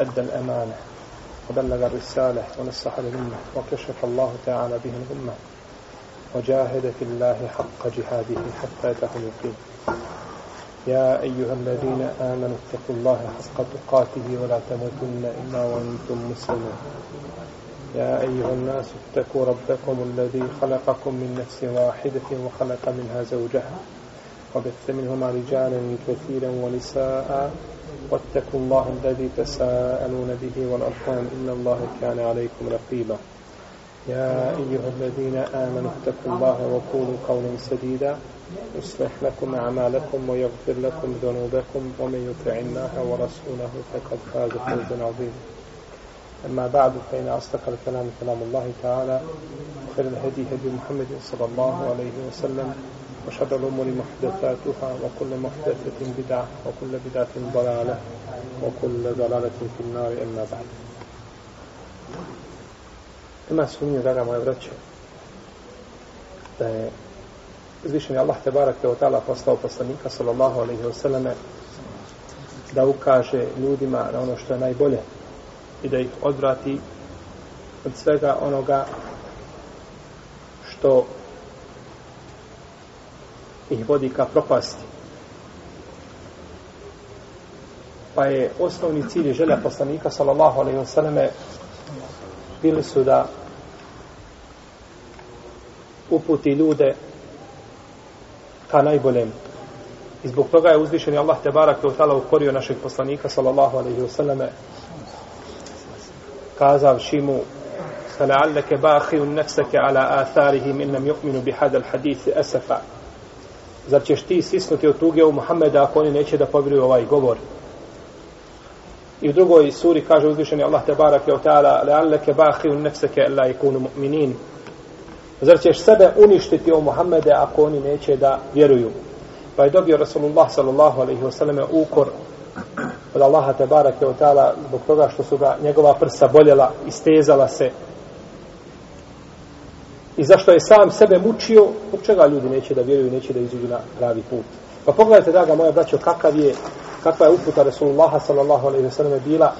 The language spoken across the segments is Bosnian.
أدى الأمانة وبلغ الرسالة ونصح للأمة وكشف الله تعالى به الأمة وجاهد في الله حق جهاده حتى أتاه اليقين يا أيها الذين آمنوا اتقوا الله حق تقاته ولا تموتن إلا وأنتم مسلمون. يا أيها الناس اتقوا ربكم الذي خلقكم من نفس واحدة وخلق منها زوجها وبث منهما رجالا كثيرا ونساء واتقوا الله الذي تساءلون به والأرحام إن الله كان عليكم رقيبا. يا أيها الذين آمنوا اتقوا الله وقولوا قولا سديدا. يصلح لكم أعمالكم ويغفر لكم ذنوبكم ومن يطع الله ورسوله فقد فاز فوزا عظيما. أما بعد فإن أصدق الكلام كلام الله تعالى وخير الهدي هدي محمد صلى الله عليه وسلم. وشر الأمور محدثاتها وكل محدثة بدعة وكل بدعة ضلالة وكل ضلالة في النار أما بعد Ima sumnju, draga moja braća, da je uzvišen Allah te barak te otala poslao poslanika sallallahu alaihi wa sallame da ukaže ljudima na ono što je najbolje i da ih odvrati od svega onoga što ih vodi ka propasti. Pa je osnovni cilj i želja poslanika sallallahu alaihi wa sallame bili su da uputi ljude ka najboljem. I zbog toga je uzvišen Allah te barak te utala ukorio našeg poslanika sallallahu alaihi wa sallame kazavši mu فلعلك باخر نفسك على آثارهم إن لم يؤمنوا بهذا الحديث أسفا Zar ćeš ti sisnuti od tuge u Muhammeda ako oni neće da povjeruju ovaj govor? I u drugoj suri kaže uzvišeni Allah te barak je ta'ala le'alleke bahirun nefseke la ikunu mu'minin. Zar ćeš sebe uništiti o Muhammede ako oni neće da vjeruju? Pa je dobio Rasulullah sallallahu alaihi wasallam ukor od Allaha te barak je ta'ala zbog toga što su ga njegova prsa boljela i stezala se i zašto je sam sebe mučio, zbog čega ljudi neće da vjeruju, neće da izuđu na pravi put. Pa pogledajte, draga moja braćo, kakav je, kakva je uputa Rasulullaha sallallahu alaihi wa sallam bila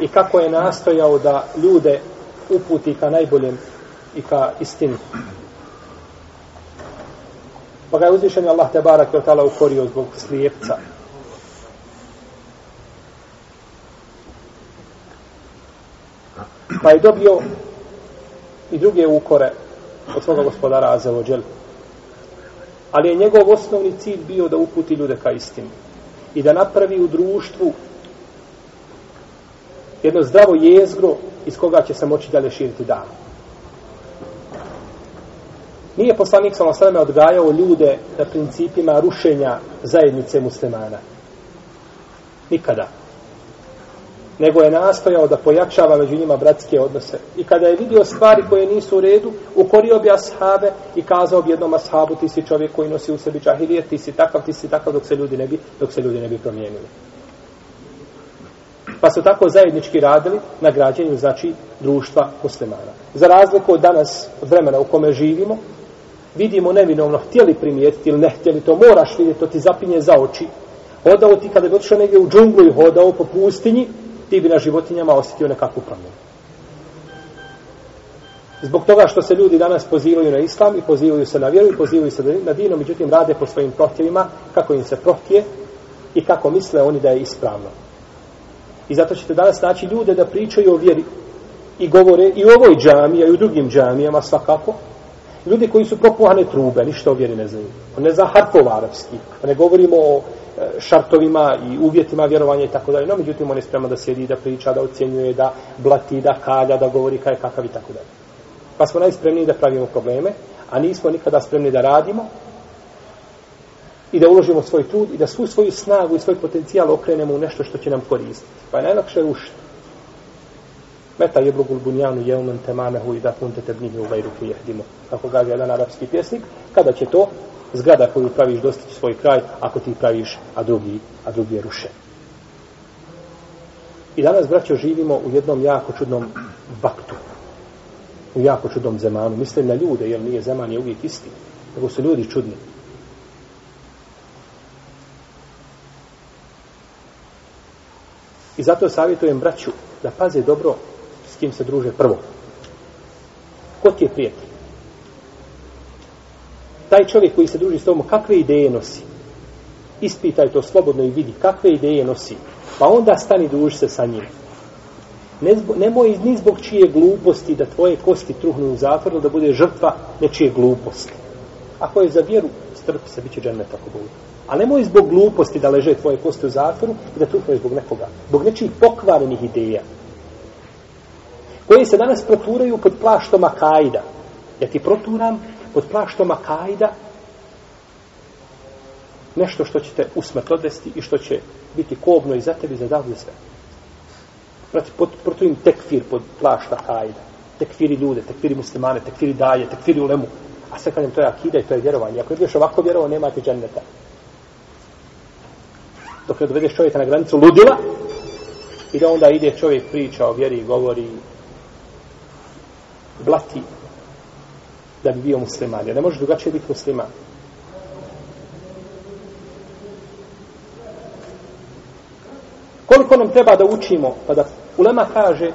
i kako je nastojao da ljude uputi ka najboljem i ka istini. Pa ga je uzvišen Allah te barak je tala ukorio zbog slijepca. Pa je dobio i druge ukore od svoga gospodara Azevođel. Ali je njegov osnovni cilj bio da uputi ljude ka istini. I da napravi u društvu jedno zdravo jezgro iz koga će se moći dalje širiti dan. Nije poslanik sa osvrame odgajao ljude na principima rušenja zajednice muslimana. Nikada nego je nastojao da pojačava među njima bratske odnose. I kada je vidio stvari koje nisu u redu, ukorio bi ashabe i kazao bi jednom ashabu, ti si čovjek koji nosi u sebi džahilije, ti si takav, ti si takav, dok se ljudi ne bi, dok se ljudi ne bi promijenili. Pa su tako zajednički radili na građenju, znači, društva muslimana. Za razliku od danas, od vremena u kome živimo, vidimo nevinovno, htjeli primijetiti ili ne htjeli, to moraš vidjeti, to ti zapinje za oči. Hodao ti kada bi otišao negdje u džunglu i hodao po pustinji, ti bi na životinjama osjetio nekakvu promjenu. Zbog toga što se ljudi danas pozivaju na islam i pozivaju se na vjeru i pozivaju se na dino, međutim rade po svojim prohtjevima, kako im se prohtje i kako misle oni da je ispravno. I zato ćete danas naći ljude da pričaju o vjeri i govore i u ovoj džamiji, i u drugim džamijama svakako, ljudi koji su propuhane trube, ništa o vjeri ne znaju. Ne zna harfov arapski, ne govorimo o e, šartovima i uvjetima vjerovanja i tako dalje. No, međutim, on je spreman da sjedi, da priča, da ocjenjuje, da blati, da kalja, da govori kaj kakav i tako dalje. Pa smo najspremniji da pravimo probleme, a nismo nikada spremni da radimo i da uložimo svoj trud i da svu svoju snagu i svoj potencijal okrenemo u nešto što će nam koristiti. Pa je najlakše rušiti. Meta je blugul bunjanu jeumen temamehu i da punte tebnihi u gajru jehdimo. Kako kaže jedan arapski pjesnik, kada će to zgrada koju praviš dostići svoj kraj, ako ti praviš, a drugi, a drugi je ruše. I danas, braćo, živimo u jednom jako čudnom vaktu. U jako čudnom zemanu. Mislim na ljude, jer nije zeman je uvijek isti. Nego su ljudi čudni. I zato savjetujem braću da paze dobro s kim se druže prvo. Ko ti je prijatelj? Taj čovjek koji se druži s tobom, kakve ideje nosi? Ispitaj to slobodno i vidi kakve ideje nosi. Pa onda stani druži se sa njim. Ne zbog, nemoj ni zbog čije gluposti da tvoje kosti truhnu u zatvoru, da bude žrtva nečije gluposti. Ako je za vjeru, strpi se, bit će džennet ako bude. A nemoj zbog gluposti da leže tvoje kosti u zatvoru i da truhnu zbog nekoga. Zbog nečijih pokvarenih ideja koji se danas proturaju pod plaštom Akajda. Ja ti proturam pod plaštom Akajda nešto što će te usmrt odvesti i što će biti kobno i za tebi i za davlje sve. Prati, pod, protujem tekfir pod plašta Akajda. Tekfiri ljude, tekfiri muslimane, tekfiri daje, tekfiri ulemu. A sve kažem, to je akida i to je vjerovanje. Ako ideš ovako vjerovo, nemate dženneta. Dok ne dovedeš čovjeka na granicu ludila, i da onda ide čovjek priča o vjeri, govori, blati, da bi bio musliman. Jer ne može drugačije biti musliman. Koliko nam treba da učimo, pa da Ulema kaže,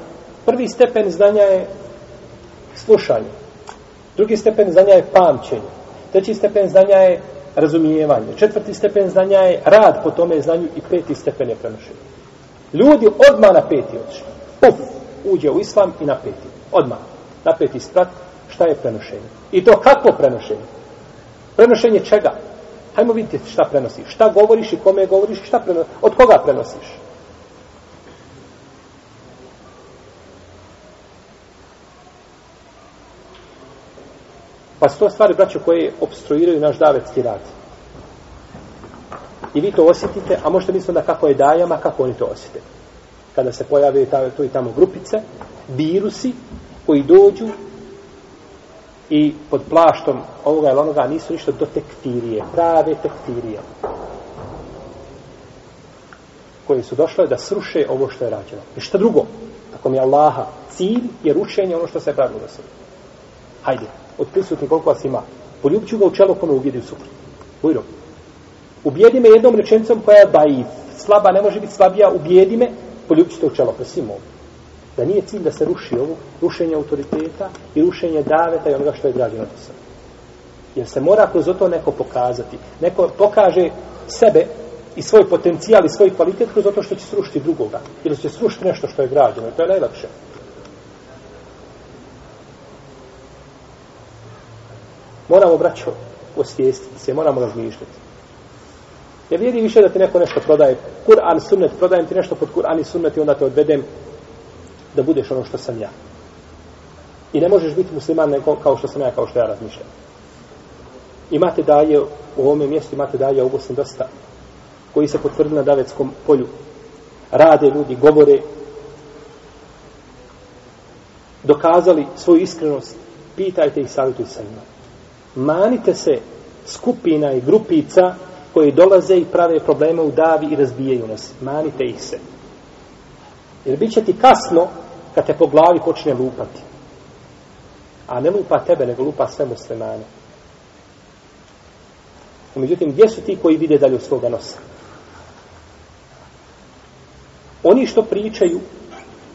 prvi stepen znanja je slušanje. Drugi stepen znanja je pamćenje. Treći stepen znanja je razumijevanje. Četvrti stepen znanja je rad po tome znanju i peti stepen je prenošenje. Ljudi odmah na peti odšli. Puf, uđe u islam i na peti. Odmah. Na peti sprat, šta je prenošenje. I to kako prenošenje? Prenošenje čega? Hajmo vidjeti šta prenosiš. Šta govoriš i kome govoriš, šta prenosiš. Od koga prenosiš? Pa su to stvari, braćo, koje obstruiraju naš davetski rad. I vi to osjetite, a možete misliti da kako je dajama, kako oni to osjete. Kada se pojave tu i tamo grupice, virusi koji dođu i pod plaštom ovoga ili onoga nisu ništa do tektirije, prave tektirije koje su došle da sruše ovo što je rađeno. I šta drugo? Ako mi je Allaha cilj je rušenje ono što se pravilo da se. Hajde, od prisutnih koliko vas ima. Poljubit ću ga u čelo kome ubijedi u suprot. Ujro. Ubijedi me jednom rečenicom koja je daif. Slaba ne može biti slabija. Ubijedi me, poljubit ću te u čelo. Prosim ovo. Da nije cilj da se ruši ovo, rušenje autoriteta i rušenje daveta i onoga što je građeno do sada. Jer se mora kroz to neko pokazati. Neko pokaže sebe i svoj potencijal i svoj kvalitet kroz to što će srušiti drugoga. Ili će srušiti nešto što je građeno. To je najlakše. Moramo, braćo, osvijestiti se, moramo razmišljati. Ja vidi više da ti neko nešto prodaje. Kur'an, sunnet, prodajem ti nešto pod Kur'an i sunnet i onda te odvedem da budeš ono što sam ja. I ne možeš biti musliman neko kao što sam ja, kao što ja razmišljam. Imate daje u ovome mjestu, imate daje u Bosni dosta, koji se potvrdili na davetskom polju. Rade ljudi, govore, dokazali svoju iskrenost, pitajte i savjetuj sa njima manite se skupina i grupica koji dolaze i prave probleme u davi i razbijaju nas. Manite ih se. Jer bit će ti kasno kad te po glavi počne lupati. A ne lupa tebe, nego lupa sve muslimane. Međutim, gdje su ti koji vide dalje od svoga nosa? Oni što pričaju,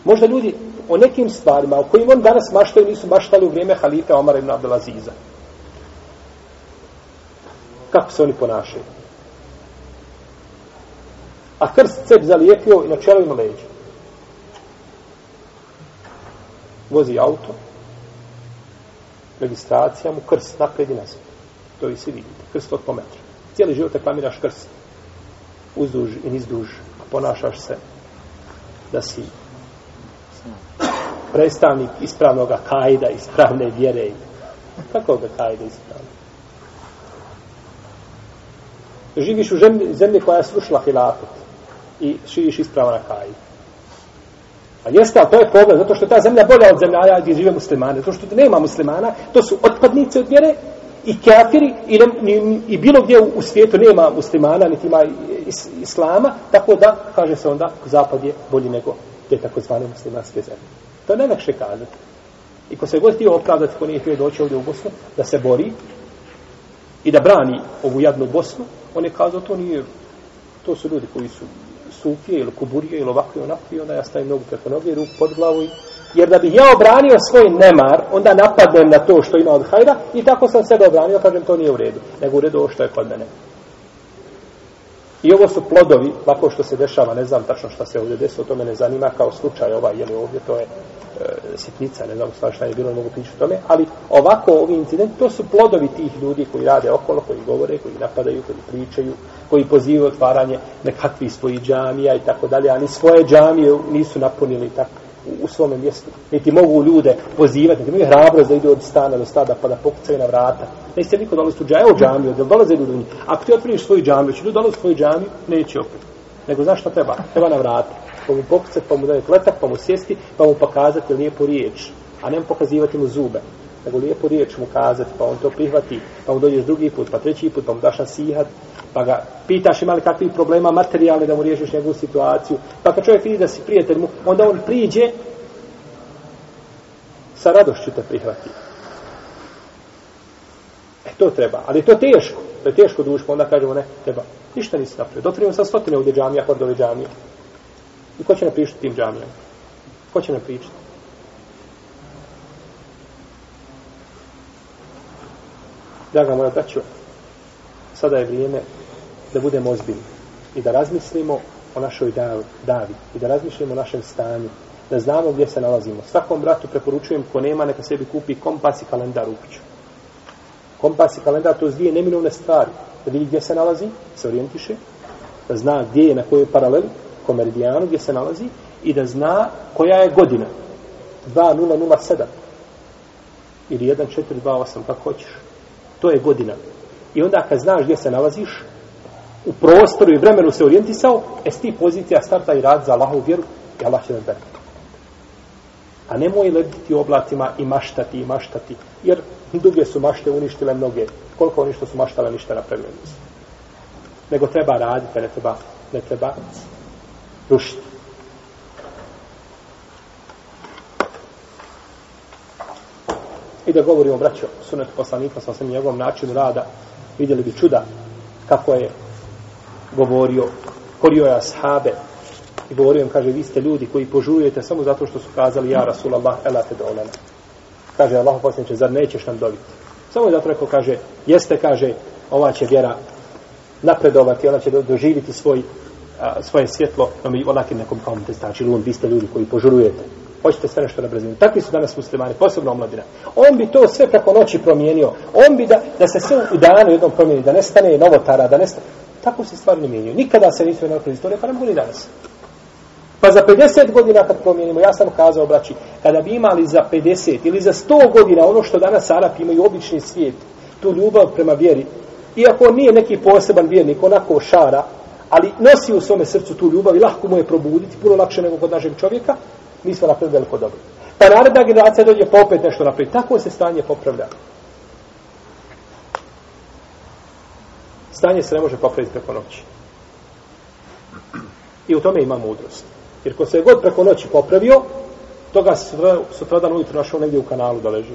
možda ljudi o nekim stvarima o kojim on danas maštaju, nisu maštali u vrijeme halife Omara ibn Abdelaziza kako se oni ponašaju. A krst cep zalijepio i na čelu ima leđa. Vozi auto, registracija mu krst napred i nazad. To vi svi vidite. Krst od pometra. Cijeli život reklamiraš krst. Uzduž i nizduž. Ponašaš se da si predstavnik ispravnog kajda, ispravne vjere. Kako ga kajda ispravno? živiš u zemlji, zemlji koja je slušala hilafet i živiš ispravna kajda. A jeste, ali to je problem, zato što je ta zemlja bolja od zemlja gdje žive muslimane, zato što nema muslimana, to su otpadnice od vjere i kafiri i, ne, i, i bilo gdje u, u svijetu nema muslimana, niti ima is, islama, tako da, kaže se onda, zapad je bolji nego te takozvane muslimanske zemlje. To je najlakše kazati. I ko se god htio opravdati, ko nije htio doći ovdje u Bosnu, da se bori i da brani ovu jadnu Bosnu, on je kazao, to nije, to su ljudi koji su sufije ili kuburije ili ovako i onako i onda ja stavim nogu preko noge, ruku pod glavu i jer da bih ja obranio svoj nemar, onda napadnem na to što ima od hajda i tako sam sebe obranio, kažem to nije u redu, nego u redu ovo što je kod mene. I ovo su plodovi, lako što se dešava, ne znam tačno šta se ovdje desilo, to me ne zanima kao slučaj ovaj, jel ovdje to je e, sitnica, ne znam stvar šta je bilo, mogu pričati o tome, ali ovako ovi incident, to su plodovi tih ljudi koji rade okolo, koji govore, koji napadaju, koji pričaju, koji pozivaju otvaranje nekakvih svojih džamija i tako dalje, ali svoje džamije nisu napunili tako u svome mjestu. Niti mogu ljude pozivati, niti imaju hrabrost da idu od stana do stada pa da pokucaju na vrata. Neće niko dolazi u džamiju, džamiju, da dolaze ljudi u njih. Ako ti otvoriš svoju džamiju, će ljudi dolazi u svoju džamiju, neće opet. Nego znaš šta treba? Treba na vrata. Pa mu pokucati, pa mu dati letak, pa mu sjesti, pa mu pokazati lijepu riječ. A ne mu pokazivati mu zube. Nego lijepu riječ mu kazati, pa on to prihvati, pa mu dođeš drugi put, pa treći put, pa mu daš nasihat, pa ga pitaš ima li kakvih problema materijalne da mu riješiš njegovu situaciju. Pa kad čovjek vidi da si prijatelj mu, onda on priđe sa radošću te prihvati. E to treba, ali to teško. To je teško duš, onda kažemo ne, treba. Ništa nisi napravio. Dotvorimo sa stotine ovdje džamija, kordove džamije. I ko će nam pričati tim džamijama? Ko će nam pričati? Draga moja braćo, sada je vrijeme da budemo ozbiljni i da razmislimo o našoj davi i da razmislimo o našem stanju, da znamo gdje se nalazimo. Svakom bratu preporučujem ko nema neka sebi kupi kompas i kalendar u kuću. Kompas i kalendar to je dvije neminovne stvari. Da vidi gdje se nalazi, se orijentiše, da zna gdje je na kojoj paraleli, ko meridijanu gdje se nalazi i da zna koja je godina. 2007 ili 1428, kako hoćeš. To je godina. I onda kad znaš gdje se nalaziš, u prostoru i vremenu se orijentisao, e s ti pozicija starta i rad za Allahovu vjeru i Allah će da. A nemoj lebiti oblacima i maštati i maštati, jer duge su mašte uništile mnoge. Koliko oni što su maštale ništa napravili nisu. Nego treba raditi, ne treba, ne treba rušiti. I da govorimo, braćo, sunet poslanika sa svim njegovom načinu rada, vidjeli bi čuda kako je govorio, korio je ashabe i govorio im, kaže, vi ste ljudi koji požujete samo zato što su kazali, ja Rasulallah, elate do olema. Kaže, Allah posljedniče, zar nećeš nam dobiti? Samo zato rekao, kaže, jeste, kaže, ova će vjera napredovati, ona će doživiti svoj, a, svoje svjetlo, no mi onakim nekom kao te stači, lun, vi ste ljudi koji požurujete. Hoćete sve nešto na brzinu. Takvi su danas muslimani, posebno omladina. On bi to sve preko noći promijenio. On bi da, da se sve u danu jednom promijeni, da nestane novotara, da nestane... Tako se stvari ne mijenjaju. Nikada se nisu jednoj istorije, pa ne mogu ni danas. Pa za 50 godina kad promijenimo, ja sam kazao, braći, kada bi imali za 50 ili za 100 godina ono što danas Arapi imaju obični svijet, tu ljubav prema vjeri, iako nije neki poseban vjernik, onako šara, ali nosi u svome srcu tu ljubav i lahko mu je probuditi, puno lakše nego kod našeg čovjeka, mi smo napravili veliko dobro. Pa naredna generacija dođe pa opet nešto napravi. Tako se stanje popravlja. Stanje se ne može popraviti preko noći. I u tome ima mudrost. Jer ko se je god preko noći popravio, toga sve sutradan ujutro našao negdje u kanalu da leži.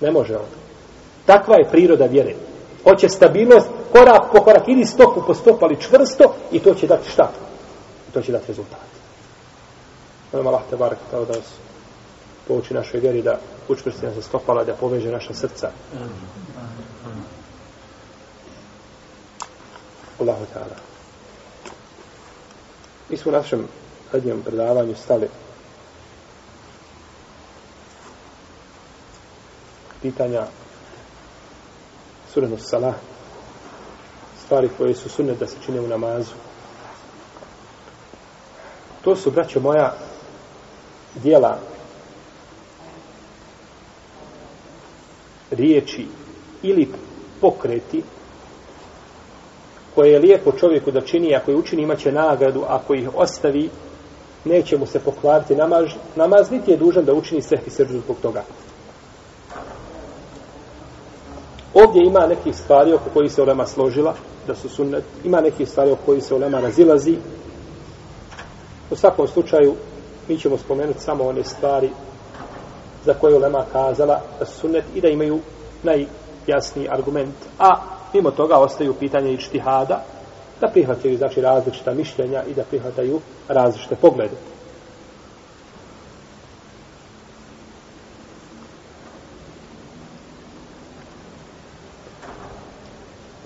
Ne može on. Takva je priroda vjere. Hoće stabilnost, korak po korak, ili stopu po stopu, ali čvrsto, i to će dati šta? I to će dati rezultat. Molim Allah te barek kao da nas pouči našoj vjeri da učvrsti nas za stopala, da poveže naša srca. Allahu ta'ala. Mi smo u našem zadnjem predavanju stali pitanja surenu salah stvari koje su sunne da se čine u namazu. To su, braćo moja, dijela riječi ili pokreti koje je lijepo čovjeku da čini, ako je učini, imaće nagradu, ako ih ostavi, neće mu se pokvariti namaz, namaz niti je dužan da učini sehvi srđu zbog toga. Ovdje ima nekih stvari oko koji se Olema složila, da su sunnet, ima nekih stvari oko koji se Olema razilazi. U svakom slučaju, mi ćemo spomenuti samo one stvari za koje ulema kazala da su sunnet i da imaju najjasniji argument. A mimo toga ostaju pitanje ištihada da prihvataju znači različita mišljenja i da prihvataju različite poglede.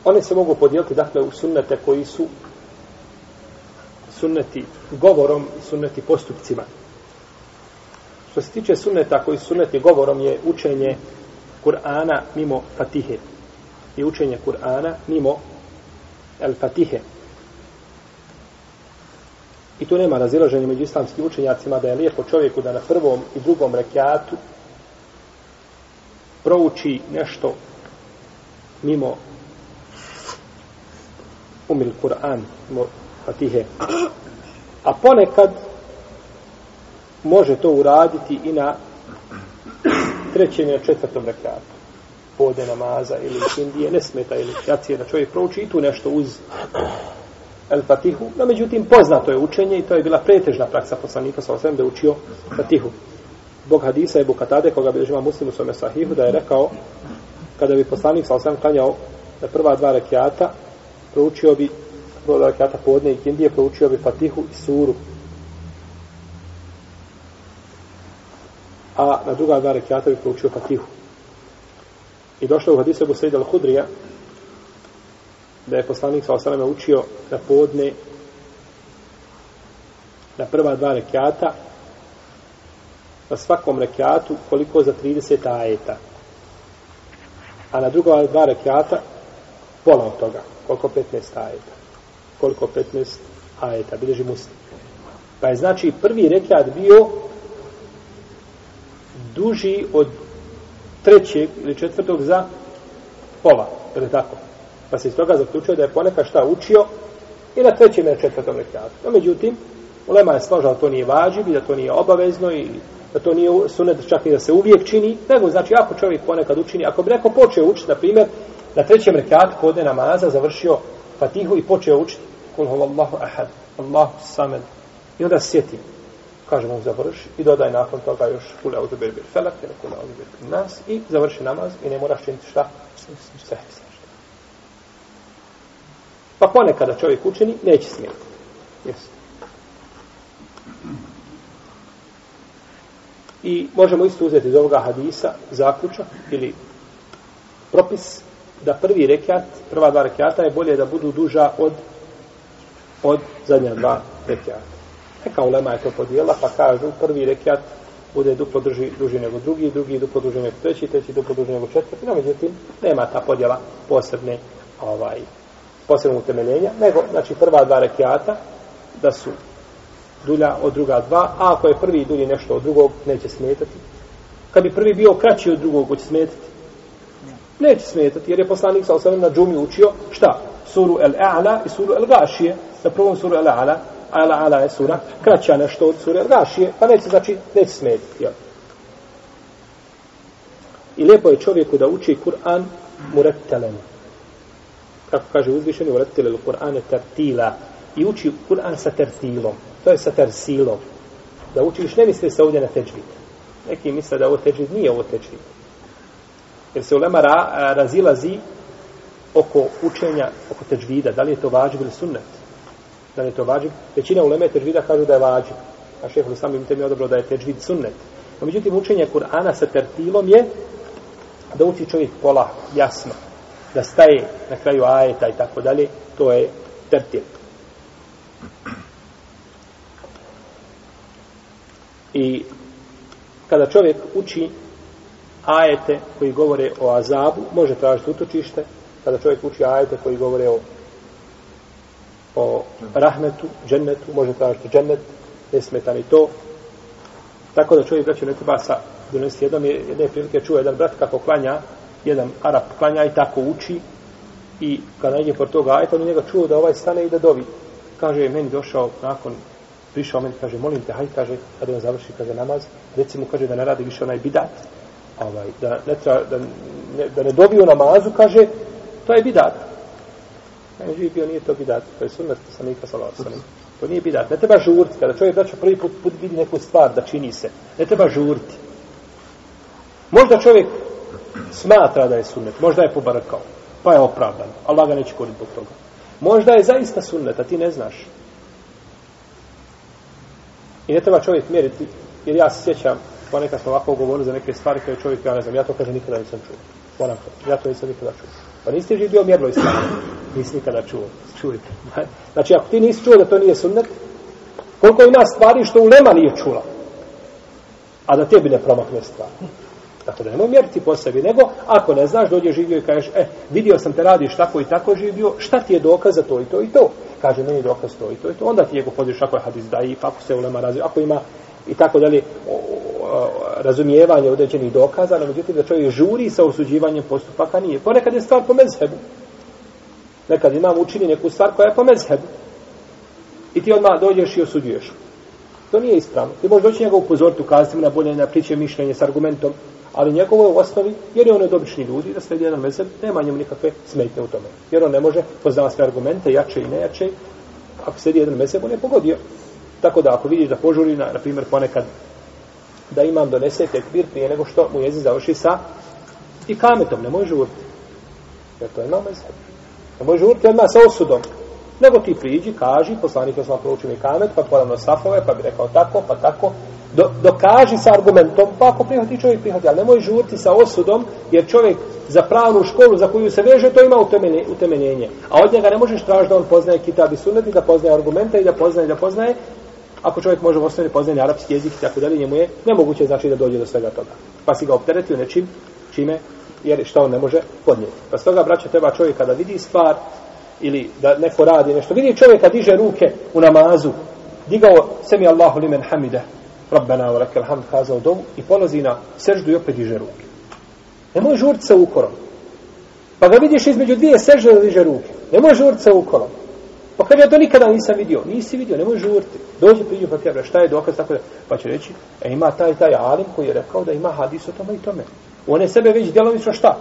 One se mogu podijeliti dakle u sunnete koji su sunneti govorom i sunneti postupcima. Što se tiče sunneta koji su sunneti govorom je učenje Kur'ana mimo Fatihe. I učenje Kur'ana mimo El Fatihe. I tu nema razilaženja među islamskim učenjacima da je lijepo čovjeku da na prvom i drugom rekiatu prouči nešto mimo umil Kur'an, mimo Pa Fatihe. A ponekad može to uraditi i na trećem i na četvrtom rekatu. Pode namaza ili Indije, ne smeta ili jacije da čovjek prouči i tu nešto uz El Fatihu. No, međutim, poznato je učenje i to je bila pretežna praksa poslanika sa osvijem da učio Fatihu. Bog hadisa je Bukatade, koga bi žima muslimu svome sahihu, da je rekao, kada bi poslanik sa osvijem klanjao na prva dva rekiata, proučio bi dva rekiata podne i kindije proučio bi Fatihu i Suru. A na druga dva rekiata bi proučio Fatihu. I došlo u hadisu Ebu Sejda al-Hudrija, da je poslanik sa osaname učio na podne na prva dva rekiata na svakom rekiatu koliko za 30 ajeta a na druga dva rekiata pola od toga koliko 15 ajeta koliko 15 ajeta bilježi muslim pa je znači prvi rekiat bio duži od trećeg ili četvrtog za pola, je li tako? Pa se iz toga zaključuje da je ponekad šta učio i na trećem i na četvrtom rekiatu. No, međutim, Ulema je složila da to nije važiv i da to nije obavezno i da to nije sunet čak i da se uvijek čini, nego znači ako čovjek ponekad učini, ako bi neko počeo učiti, na primjer, na trećem rekatu kode namaza završio Fatihu i počeo učiti Kul Allahu ahad, Allahu samed. I onda sjeti, kaže mu završi i dodaj nakon toga još kule auto berber felak ili kule auto berber nas i završi namaz i ne moraš činiti šta? Sve. Pa ponekada čovjek učini, neće smijeti. Jesu. I možemo isto uzeti iz ovoga hadisa zaključak ili propis da prvi rekiat, prva dva rekiata je bolje da budu duža od od zadnja dva rekiata. Neka ulema je to podijela, pa kažu prvi rekiat bude duplo duži, duži nego drugi, drugi duplo duži nego treći, treći duplo duži nego četvrti, no međutim, nema ta podjela posebne ovaj, posebnog utemeljenja, nego, znači, prva dva rekiata, da su dulja od druga dva, a ako je prvi dulji nešto od drugog, neće smetati. Kad bi prvi bio kraći od drugog, hoće smetati? Neće smetati, jer je poslanik sa osanem na džumi učio, šta? Suru El-A'la i suru El-Gašije. Na prvom suru El-A'la, Al-A'la je sura, kraća nešto od suru El-Gašije, pa neće, znači, neće smetati. Jel? I lijepo je čovjeku da uči Kur'an murettelen. kako kaže uzvišeni u u Kur'ane tertila i uči Kur'an sa tertilom to je sa tersilom da učiš ne misli se ovdje na teđbit. neki misle da ovo teđbit nije ovo teđbit jer se ulema ra, razilazi oko učenja oko teđvida da li je to vađib ili sunnet? Da li je to vađib? Većina uleme teđvida kažu da je vađib. A šeho li samim tem je odobro da je teđvid sunnet. No međutim učenje Kur'ana sa tertilom je da uči čovjek pola jasno. Da staje na kraju ajeta i tako dalje, to je tertil. I kada čovjek uči ajete koji govore o azabu, može tražiti utočište, kada čovjek uči ajete koji govore o o rahmetu, džennetu, može tražiti džennet, ne smeta ni to. Tako da čovjek braću ne treba sa donesti jednom, jedne prilike čuje jedan brat kako klanja jedan Arab klanja i tako uči i kada je por toga ajta, on njega čuo da ovaj stane i da dovi. Kaže, je meni došao nakon, prišao meni, kaže, molim te, haj, kaže, kada on završi, kaže, namaz, recimo, kaže, da ne radi više onaj bidat, ovaj, da, ne tra, da, ne, da ne dobiju namazu, kaže, to je bidat. Ne živi bio, nije to bidat, to je sunnet, poslanika sam nikad salao. To nije bidat, ne treba žurti, kada čovjek braćo prvi put, put vidi neku stvar da čini se, ne treba žurti. Možda čovjek smatra da je sunnet, možda je pobarakao, pa je opravdan. Allah ga neće koriti zbog toga. Možda je zaista sunnet, a ti ne znaš. I ne treba čovjek mjeriti, jer ja se sjećam, ponekad smo ovako govorili za neke stvari koje čovjek, ja ne znam, ja to kaže nikada nisam čuo. Moram to, ja to nisam nikada čuo. Pa niste živio mjerlo islama. Nisi nikada čuo. Čujte. Znači, ako ti nisi čuo da to nije sunnet, koliko ima stvari što u Lema nije čula, a da tebi ne promakne stvar. Tako da nemoj mjeriti po sebi, nego ako ne znaš, dođe živio i kažeš, e, vidio sam te radiš tako i tako živio, šta ti je dokaz za to i to i to? Kaže, meni je dokaz to i to i to. Onda ti je go podiš ako je hadis daji, ako se ulema razvio, ako ima i tako dalje razumijevanje određenih dokaza, no međutim da čovjek žuri sa osuđivanjem postupaka nije. Ponekad je stvar po mezhebu. Nekad imam učini neku stvar koja je po mezhebu. I ti odmah dođeš i osuđuješ. To nije ispravno. Ti možeš doći njega upozoriti, ukazati mu na bolje na priče mišljenje s argumentom, ali njegovo je u osnovi, jer je on od obični ljudi, da sledi jedan mezheb, nema njemu nikakve smetnje u tome. Jer on ne može poznavati sve argumente, jače i nejače. Ako sledi jedan mezheb, on je pogodio. Tako da ako vidiš da požuri, na, na primjer, ponekad da imam donese tekbir prije nego što mu jezi završi sa i kametom, ne može žurti. Jer to je na mezheb. Ne može žurti odmah sa osudom. Nego ti priđi, kaži, poslanik je sam proučio mi kamet, pa poravno safove, pa bi rekao tako, pa tako. Do, dokaži sa argumentom, pa ako prihvati čovjek prihvati, ali nemoj žurti sa osudom, jer čovjek za pravnu školu za koju se veže, to ima utemeljenje. A od njega ne možeš tražiti da on poznaje kitab i sunet i da poznaje argumente i da poznaje da poznaje. Ako čovjek može u osnovi poznaje arapski jezik i tako dalje, njemu je nemoguće znači da dođe do svega toga. Pa si ga opteretio nečim, čime, jer šta on ne može podnijeti. Pa stoga, braća, treba čovjek kada vidi stvar, ili da neko radi nešto. Vidi čovjeka diže ruke u namazu, digao semi Allahu limen hamide, Rabbena wa lakal hamd, kazao dovu i polazi na seždu i opet diže ruke. Nemoj žurti sa ukorom. Pa ga vidiš između dvije sežde da diže ruke. Nemoj žurti sa ukorom. Pa kad ja to nikada nisam vidio, nisi vidio, nemoj žurti. Dođe priđu pa tebe, šta je dokaz, tako da, pa će reći, e ima taj, taj alim koji je rekao da ima hadis o tome i tome. On je sebe već djelomično šta?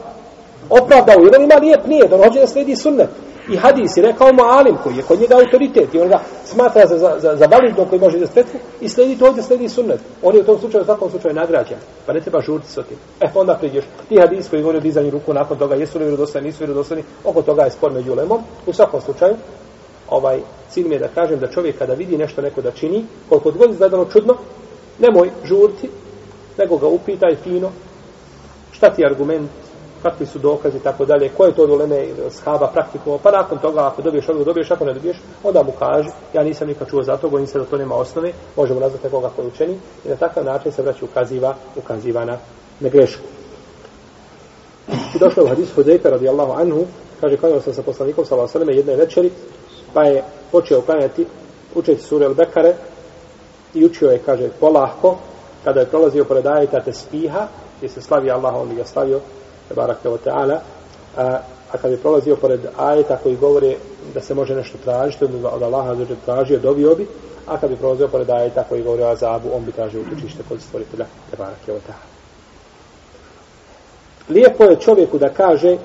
Opravdao, jer on ima lijep nije, da on hoće da sledi sunnet i hadis je rekao mu alim koji je kod njega autoritet i on ga smatra za, za, za, za validno koji može da stretku i sledi to ovdje sledi sunnet. On je u tom slučaju, u svakom slučaju nagrađen. Pa ne treba žurti s tim. E, pa onda priđeš. Ti hadis koji govori o dizanju ruku nakon toga, jesu li vjerodostojni, nisu vjerodostojni, oko toga je spor među ulemom. U svakom slučaju, ovaj cilj mi je da kažem da čovjek kada vidi nešto neko da čini, koliko god izgledalo čudno, nemoj žurti, nego ga upitaj fino, šta ti je argument, kakvi su dokazi tako dalje, koje je to doleme shaba praktikovao, pa nakon toga ako dobiješ odgovor, dobiješ, ako ne dobiješ, onda mu kaži, ja nisam nikad čuo za to, bojim se da to nema osnove, možemo nazvati nekoga koji učeni i na takav način se vraća ukaziva, ukaziva na, na grešku. I došlo u hadisu Hudejka radijallahu anhu, kaže, klanjao sam sa poslanikom sallallahu alejhi jedne večeri, pa je počeo klanjati, učiti sure al-Bekare i učio je, kaže, polahko, kada je prolazio pored ajeta te spiha, gdje se slavi Allah, on bi ga slavio, baraka o ta'ala, a, a kada je prolazio pored ajeta koji govore da se može nešto tražiti, od Allaha zađe tražio, dobio bi, a kada bi prolazio pored ajeta koji govore o azabu, on bi tražio utočište kod stvoritelja, baraka o ta'ala. Lijepo je čovjeku da kaže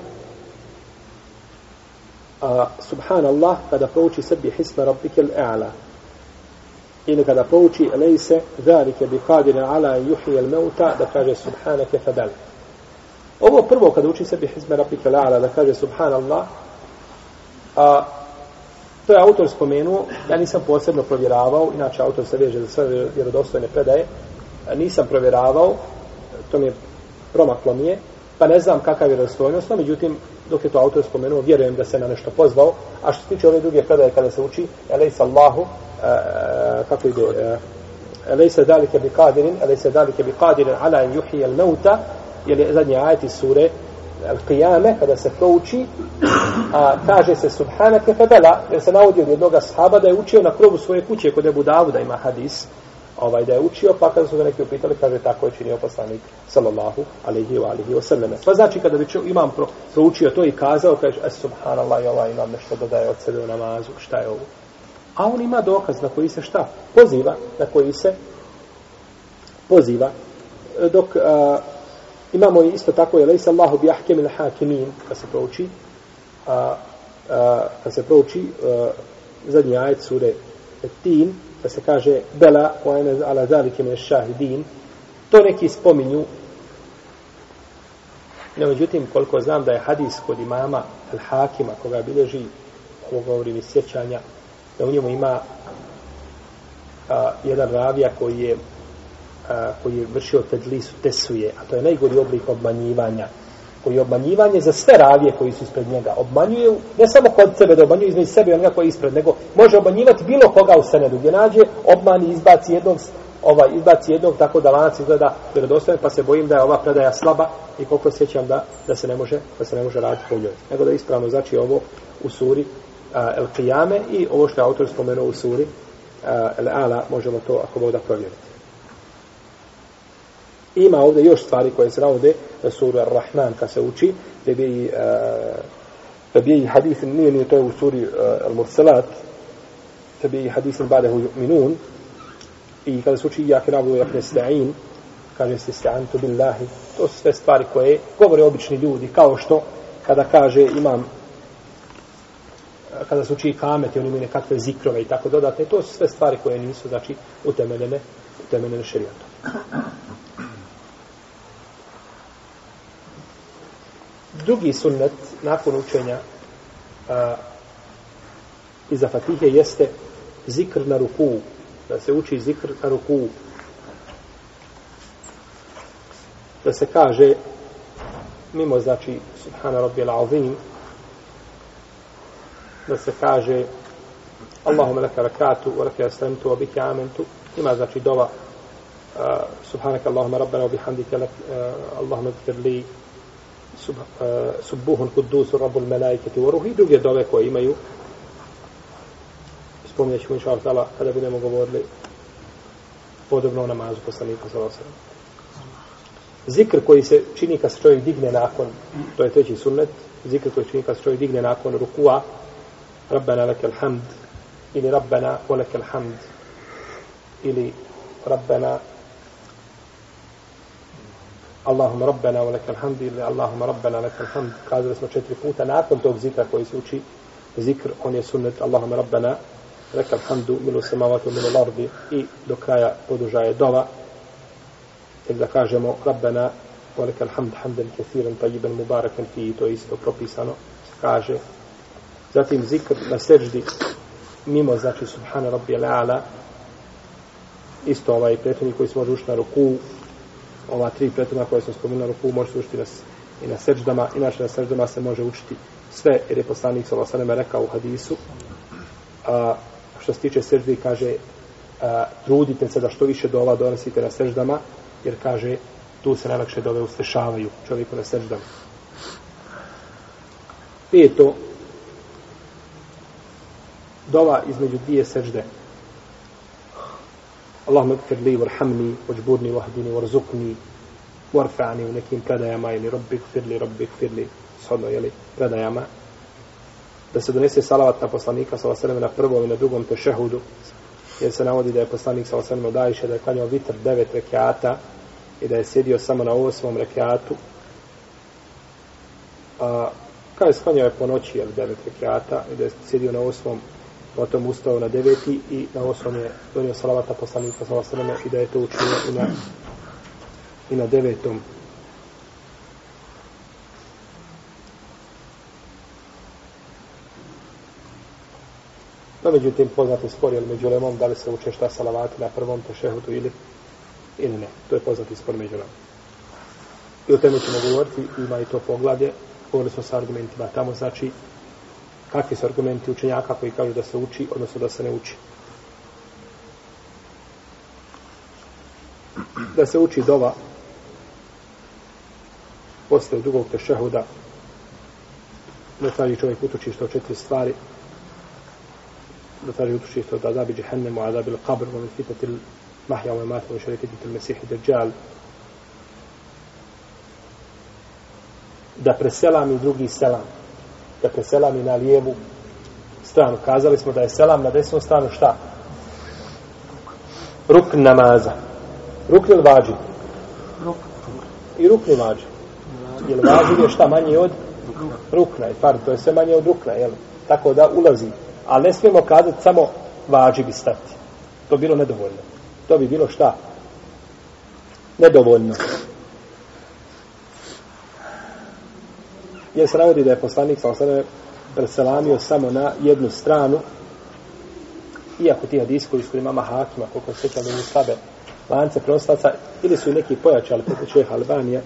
a, subhanallah kada prouči sebi hisma rabbike l'a'la ili kada prouči lejse zalike bi qadirin ala juhijel meuta, da kaže subhanake fadal. Ovo prvo kada uči sebi hisma rabbike l'a'la, da kaže subhanallah, a, to je autor spomenuo, ja nisam posebno provjeravao, inače autor se veže za sve vjerodostojne predaje, nisam provjeravao, to mi je promaklo mi je, pa ne znam kakav je vjerodostojnost, no međutim, dok je to autor spomenuo, vjerujem da se na nešto pozvao, a što se tiče ove druge predaje kada se uči, elejsa Allahu, e, e, kako ide, e, elejsa dalike bi kadirin, elejsa dalike bi kadirin ala in juhi el meuta, jer je zadnji ajet iz sure Al-Qiyame, kada se to uči, a, kaže se Subhanake Febela, jer se navodi od jednog sahaba da je učio na krovu svoje kuće kod Ebu Davuda, ima hadis, ovaj, da je učio, pa kada su ga neki upitali, kaže tako je činio poslanik, sallallahu alaihi wa alihi wa sallam. Pa znači, kada bi čo, imam pro, proučio to i kazao, kaže, es subhanallah, ovaj imam nešto dodaje od sebe u namazu, šta je ovo? A on ima dokaz na koji se šta? Poziva, na koji se poziva, dok a, Imamo isto tako je lejsa Allahu bi ahkemil hakimin, kad se prouči, a, a, kad se prouči a, zadnji ajet sure Tin, da se kaže Bela, wa ene ala zalike me šahidin, to neki spominju, no međutim, koliko znam da je hadis kod imama al-Hakima, koga bileži ovo govorim iz sjećanja, da u njemu ima a, jedan ravija koji je a, koji je vršio tedlisu tesuje, a to je najgori oblik obmanjivanja koji je obmanjivanje za sve ravije koji su ispred njega. Obmanjuje, ne samo kod sebe, da obmanjuje između sebe i onoga koji je ispred, nego može obmanjivati bilo koga u senedu, gdje nađe obmani izbaci jednog, ovaj, izbaci jednog, tako da lanac izgleda vjerodostojan, pa se bojim da je ova predaja slaba i koliko sjećam da, da se ne može da se ne može raditi po njoj. Nego da ispravno znači ovo u suri uh, El Qiyame i ovo što je autor spomenuo u suri uh, El Ala, možemo to ako voda da provjeriti. Ima ovdje još stvari koje se navode na suru Ar-Rahman kad se uči, da bi e, da bi hadis nije nije to je u suri e, Al-Mursalat, da bi hadis ba'dahu yu'minun i kada se uči ja kanabu ja nasta'in kaže se sta'antu billahi to su sve stvari koje govore obični ljudi kao što kada kaže imam kada se uči kamet i oni imaju nekakve zikrove i tako dodatne, to su sve stvari koje nisu znači utemeljene utemeljene šerijatom. Drugi sunnet nakon učenja a, iza fatihe jeste zikr na ruku da se uči zikr na ruku da se kaže mimo znači subhana rabbi al-azim da se kaže Allahumma laka rakatu wa laka aslamtu wa bika amantu. Ima znači dova subhanaka Allahumma rabbana wa bihamdika lak Allahumma ighfir li subuhun eh, kudusu rabul melaiketi wa i druge dove koje imaju. Spominjat ćemo inša Allah kada budemo govorili podobno o namazu poslanika sallallahu zikr koji se čini kad se čovjek digne nakon to je treći sunnet zikr koji se čini kad se čovjek digne nakon rukua Rabbana lekel hamd ili Rabbana lekel hamd ili Rabbana Allahum rabbena wa lekel hamdi ili Allahum rabbena lekel hamd. Kazali smo četiri puta nakon tog zikra koji se uči zikr on je sunnet Allahum rabbena lekel hamdu milu samavatu milu lardi i do kraja podužaje dova. Ili da kažemo rabbena wa lekel hamd hamdan kathiran tajiban mubarakan fi to je isto propisano kaže. Zatim zikr na seđdi mimo znači subhana rabbi ala isto ovaj prethodnik koji se može ući na ruku ova tri prethodna koje sam spomenuo ruku može se učiti na, i na seđdama, inače na seđdama se može učiti sve, jer je poslanik sa Losaneme rekao u hadisu, a, što se tiče seždi, kaže, a, trudite se da što više dova donosite na seždama, jer kaže, tu se najlakše dove ustešavaju čovjeku na seždama. Peto, dova između dvije sežde, Allahumma gfir li warhamni wajburni wahdini warzuqni warfa'ni u nekim predajama ili rabbi kfir li rabbi kfir li shodno jeli predajama. Da se donese salavat na poslanika sa vasaleme na prvom i na drugom tešehudu jer se navodi da je poslanik sa vasaleme od Ajše da je klanjao vitr devet rekiata i da je sjedio samo na osmom rekiatu. A kada je sklanjao je po noći jel, devet rekiata i da je sjedio na osmom potom ustao na deveti i na osam je donio salavata poslanika sa osrame i da je to učinio i na, i na devetom. No, međutim, poznati spor je među lemom da li se uče šta salavati na prvom tešehutu ili, ili ne. To je poznati spor među lemom. I o tome ćemo govoriti, ima i to poglavlje, govorili smo sa argumentima. Tamo znači kakvi su argumenti učenjaka koji kažu da se uči, odnosno da se ne uči. Da se uči dova posle drugog tešehuda da traži čovjek utočište od četiri stvari da traži utočište od adabi džehennemu, adabi l-qabr, wa min fitati l-mahja, wa mati, wa šarikati l-mesihi dajjal da preselam i drugi selam dakle selam i na lijevu stranu. Kazali smo da je selam na desnu stranu šta? Ruk namaza. Ruk ili vađi? Ruk. I ruk ili vađi? Jer vađi je šta manje od rukna. I par, to je sve manje od rukna, jel? Tako da ulazi. Ali ne smijemo kazati samo vađi bi stati. To bilo nedovoljno. To bi bilo šta? Nedovoljno. Jer se navodi da je poslanik sa osrame preselamio samo na jednu stranu, iako ti hadisi koji su imama Hakima, koliko se sjećam da imaju slabe lance prenoslaca, ili su neki pojačali poput šeha Albanija,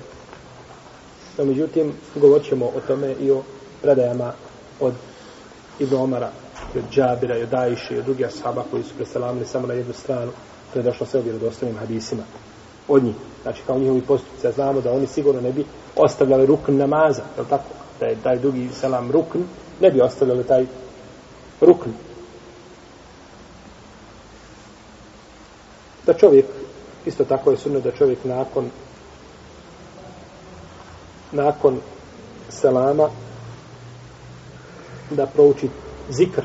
no međutim, govorit ćemo o tome i o predajama od Ibn Omara, i od Džabira, i od Ajše, i od drugih ashaba koji su preselamili samo na jednu stranu, to je došlo sve u vjerodostojnim hadisima od njih. Znači, kao njihovi postupci, znamo da oni sigurno ne bi ostavljali rukn namaza, je li tako? Da je taj drugi selam rukn, ne bi ostavljali taj rukn. Da čovjek, isto tako je sunno da čovjek nakon nakon selama da prouči zikr,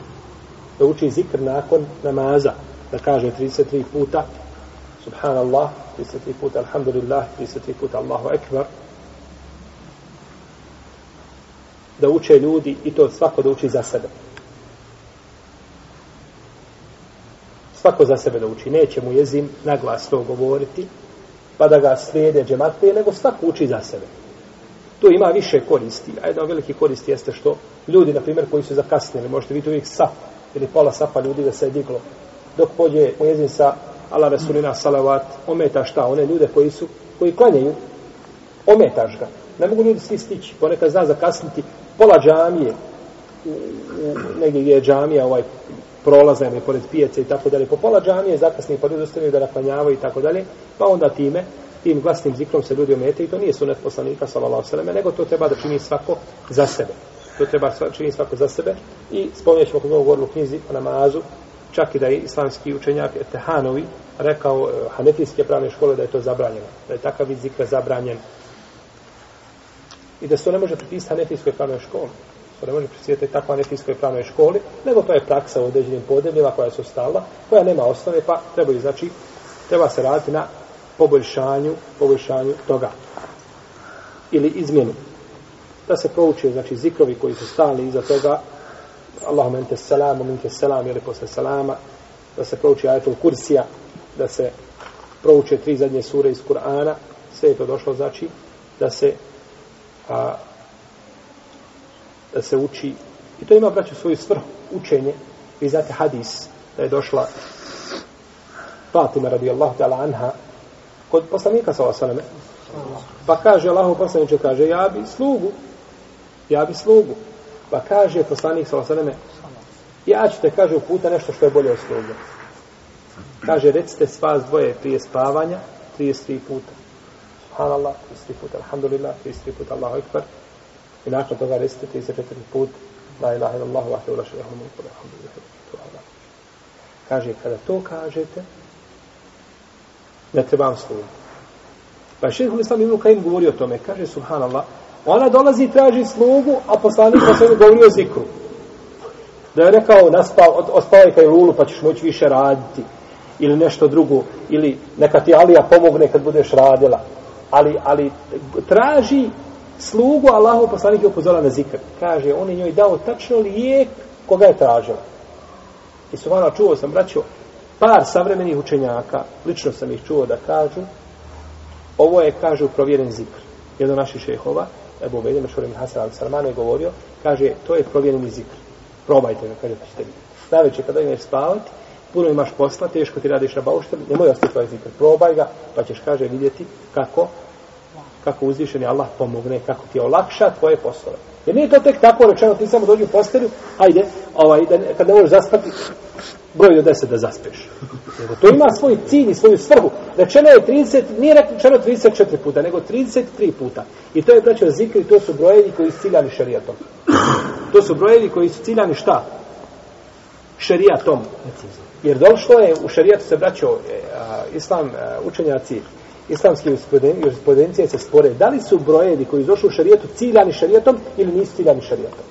da uči zikr nakon namaza, da kaže 33 puta subhanallah, 33 puta alhamdulillah, 33 puta Allahu ekbar, da uče ljudi i to svako da uči za sebe. Svako za sebe da uči. Neće mu jezim na glas to govoriti, pa da ga slijede džematlije, nego svako uči za sebe. To ima više koristi. A jedna veliki koristi jeste što ljudi, na primjer, koji su zakasnili, možete vidjeti uvijek sap ili pola sapa ljudi da se je diglo. Dok pođe mu sa Allah Resulina salavat, ometa šta? One ljude koji su, koji klanjaju, ometaš ga. Ne mogu ljudi svi stići, ponekad zna zakasniti pola džamije, negdje gdje je džamija, ovaj prolaza ili pored pijace i tako dalje, po pola džamije zakasni pa ljudi ostavljaju da naklanjavaju i tako dalje, pa onda time, tim glasnim zikrom se ljudi omete i to nije sunet poslanika sallallahu sallam, nego to treba da čini svako za sebe. To treba čini svako za sebe i spomenut ćemo kod ovog govoru u knjizi o namazu, čak i da je islamski učenjak Tehanovi rekao e, hanefijske pravne škole da je to zabranjeno, da je takav vid zikra zabranjen. I da se to ne može pripisati hanefijskoj pravnoj školi. To ne može pripisati takva hanefijskoj pravnoj školi, nego to je praksa u određenim podebljima koja su stala, koja nema osnove, pa treba znači, treba se raditi na poboljšanju, poboljšanju toga. Ili izmjenu. Da se prouče, znači, zikrovi koji su stali iza toga, Allahum ente salamu, minke salam, ili posle salama, da se prouči ajatul kursija, da se prouče tri zadnje sure iz Kur'ana, sve je to došlo, znači, da se a, da se uči i to ima, braću, svoju svrhu, učenje, vi znate hadis, da je došla Fatima radijallahu ta'ala anha kod poslanika sa osaname pa kaže Allahu poslaniče kaže ja bi slugu ja bi slugu Pa kaže poslanik sa osaname ja ću te, kaže, uputa nešto što je bolje od sluge. Kaže, recite spas dvoje prije spavanja, 33 puta. Subhanallah, 33 puta, alhamdulillah, 33 puta, Allahu ekber I nakon toga recite 34 put, la ilaha illallah, vahte la jahu mulku, alhamdulillah. Kaže, kada to kažete, ne trebam slugu. Pa šeheh Islam Ibn Kajim govori o tome, kaže, subhanallah, Ona dolazi i traži slugu, a poslanik sa se govori o zikru. Da je rekao, naspao, ospavaj kaj lulu, pa ćeš moći više raditi. Ili nešto drugo. Ili neka ti Alija pomogne kad budeš radila. Ali, ali traži slugu, Allahu poslanik je upozorila na zikr. Kaže, on je njoj dao tačno lijek koga je tražila. I su vano, čuo sam, braćo, par savremenih učenjaka, lično sam ih čuo da kažu, ovo je, kažu, provjeren zikr. Jedan naših šehova, Ebu Ubejde, Mešurim Hasan al-Salman je govorio, kaže, to je provjereni zikr. Probajte ga, kaže, pa ćete vidjeti. Najveće, kada ideš spavati, puno imaš posla, teško ti radiš na bauštelu, nemoj ostati tvoj zikr. Probaj ga, pa ćeš, kaže, vidjeti kako, kako uzvišeni Allah pomogne, kako ti olakša tvoje poslove. Jer nije to tek tako rečeno, ti samo dođi u postelju, ajde, ovaj, da, kad ne možeš zaspati, broj do deset da zaspeš. Nego to ima svoj cilj i svoju svrhu. Rečeno je 30, nije rečeno 34 puta, nego 33 puta. I to je braćo zikri, to su brojevi koji su ciljani šarijatom. To su brojevi koji su ciljani šta? Šarijatom. Jer došlo je u šarijatu se braćo e, islam e, učenjaci islamski jurisprudencije se spore. Da li su brojevi koji došli u šarijetu ciljani šarijetom ili nisu ciljani šarijetom?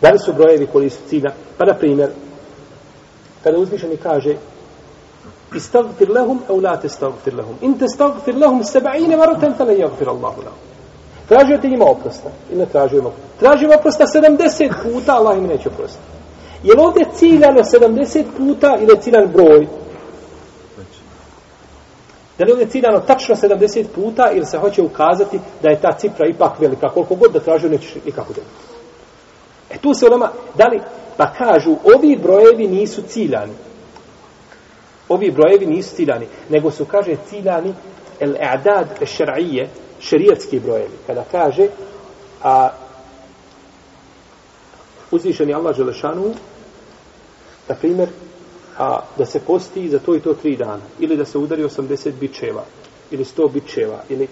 Da li su brojevi koji su cilja? Pa, na primjer, kada uzvišeni kaže istagfir lehum au la testagfir lehum. In testagfir lehum seba'ine maratan fa jagfir Allahu lehum. Tražio ti njima oprosta I ne tražio im oprosta? Tražio oprosta 70 puta, Allah im neće oprostiti. Je li ovdje ciljano 70 puta ili je ciljan broj? Da li je ovdje ciljano tačno 70 puta ili se hoće ukazati da je ta cifra ipak velika, koliko god da tražio nećeš nikako dobiti. E tu se onama, da li, pa kažu, ovi brojevi nisu ciljani. Ovi brojevi nisu ciljani, nego su, kaže, ciljani el i'dad šar'ije, šerijatski brojevi. Kada kaže, a uzvišeni Allah Želešanu, na primjer, a, da se posti za to i to tri dana, ili da se udari 80 bičeva, ili 100 bičeva, ili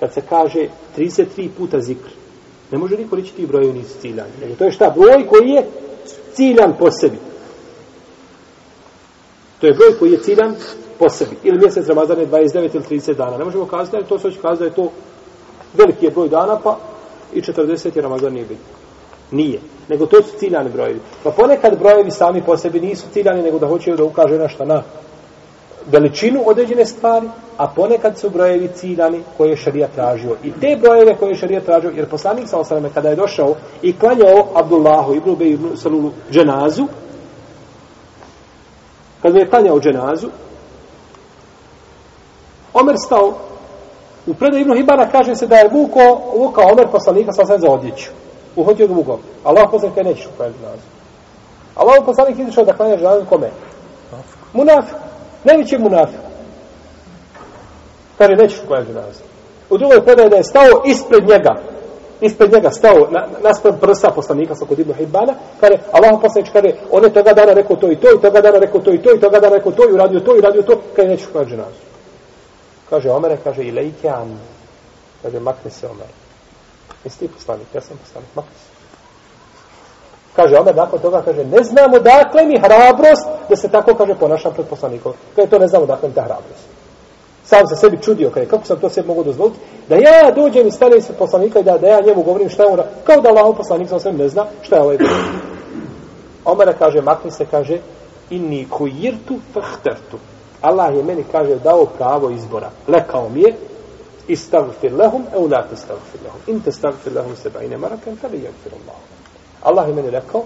kad se kaže 33 puta zikr, ne može niko reći ti brojevi nisu ciljani. Nego to je šta? Broj koji je ciljan po sebi. To je broj koji je ciljan po sebi. Ili mjesec Ramazan je 29 ili 30 dana. Ne možemo kazati da je to, sve će kazati da je to veliki je broj dana, pa i 40 je Ramazan nije bitno. Nije. Nego to su ciljani brojevi. Pa ponekad brojevi sami po sebi nisu ciljani, nego da hoće da ukaže nešto na veličinu određene stvari, a ponekad su brojevi ciljani koje je šarija tražio. I te brojeve koje je šarija tražio, jer poslanik sa osaname kada je došao i klanjao Abdullahu ibn Ubej ibn Salulu dženazu, kada je klanjao dženazu, Omer stao, u predaju Ibn Hibana kaže se da je vuko, vukao Omer poslanika sa osaname za odjeću. Uhodio ga vukao. Allah poslanik je nećeš uklanjati dženazu. Allah poslanik izišao da klanja dženazu kome? Munafik. Najveći munafik. Kaže, nećeš klanjati dženazu. U drugoj predaje da je stao ispred njega. Ispred njega stao na, naspred prsa poslanika sa kod Ibn Hibana. Kaže, Allah poslanik kaže, on je toga dana rekao to i to, i toga dana rekao to i to, i toga dana rekao to, i uradio to, i uradio to. Kaže, nećeš klanjati dženazu. Kaže, Omer kaže, i lejke an. Kaže, makni se Omer. Jesi ti poslanik, ja sam poslanik, makar. Kaže Omer nakon toga, kaže, ne znamo dakle mi hrabrost da se tako, kaže, ponašam pred poslanikom. Kaže, to ne znamo dakle mi ta hrabrost. Sam se sebi čudio, kaže, kako sam to sebi mogu dozvoliti, da ja dođem i stanem se poslanika i da, da ja njemu govorim šta je on, kao da Allah poslanik sam ne zna šta je ovaj govorio. Omer kaže, makni se, kaže, inni kujirtu fahtertu. Allah je meni, kaže, dao pravo izbora. Lekao mi je, istagfir lehum, e u la testagfir lehum. In testagfir seba ine marakan, tada jagfir Allah. Allah je meni rekao,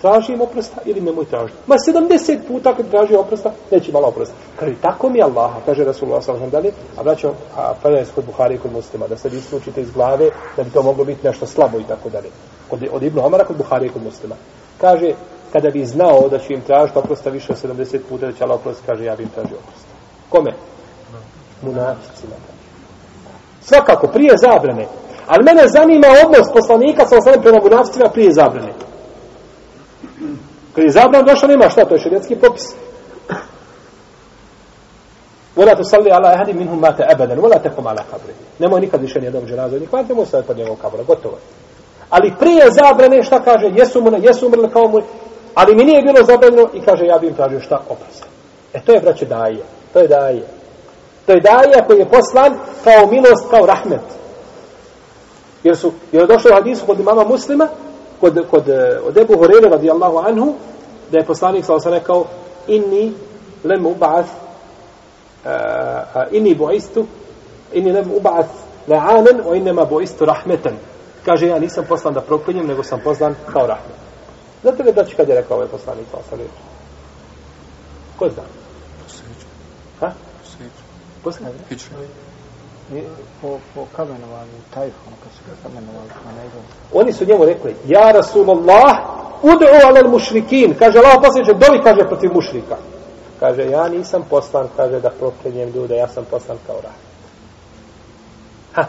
traži im oprosta ili nemoj tražiti. Ma 70 puta kad traži oprosta, neće malo oprosta. Kaže, tako mi Allah, kaže Rasulullah sallam dalje, a braćo, a predaje kod Buhari i kod muslima, da se vi slučite iz glave, da bi to moglo biti nešto slabo i tako dalje. Od, od Ibnu Omara kod Buhari i kod muslima. Kaže, kada bi znao da će im tražiti oprosta više od 70 puta, da će Allah oprosta, kaže, ja bi im tražio oprosta. Kome? Munaficima. Svakako, prije zabrane, Ali mene zanima odnos poslanika sa osanem prema munafcima prije zabrane. Kad je zabran došao, nema šta, to je šarijetski popis. Vola tu salli ala ehadi minhum mate ebeden, vola tekom ala kabri. Nemoj nikad više nijednog dženazu, nikad nemoj staviti pod njegovom kabra, gotovo je. Ali prije zabrane, šta kaže, jesu, mu, jesu umrli kao mu, ali mi nije bilo zabranjeno i kaže, ja bi im tražio šta oprosta. E to je, braće, daje. To je daje. To je daje koji je poslan kao milost, kao rahmet. Jer su, jer je došlo u hadisu kod imama muslima, kod, kod eh, od Ebu Horeire radijallahu anhu, da je poslanik sa osam rekao, inni lem uba'ath, uh, inni bu'istu, inni lem uba'ath la'anen, o innema bu'istu rahmetan. Kaže, ja nisam poslan da proklinjem, nego sam poslan kao rahmet. Znate li da će kad je rekao ovaj poslanik sa osam reći? Ko zna? Ha? Po, po kamenovanju tajfu, ono kad su ga kamenovali na nego. Oni su njemu rekli, ja Rasulullah, ud'u alel mušrikin, kaže Allah posljednje, dovi kaže protiv mušrika. Kaže, ja nisam poslan, kaže da proklenjem ljude, ja sam poslan kao rah. Ha.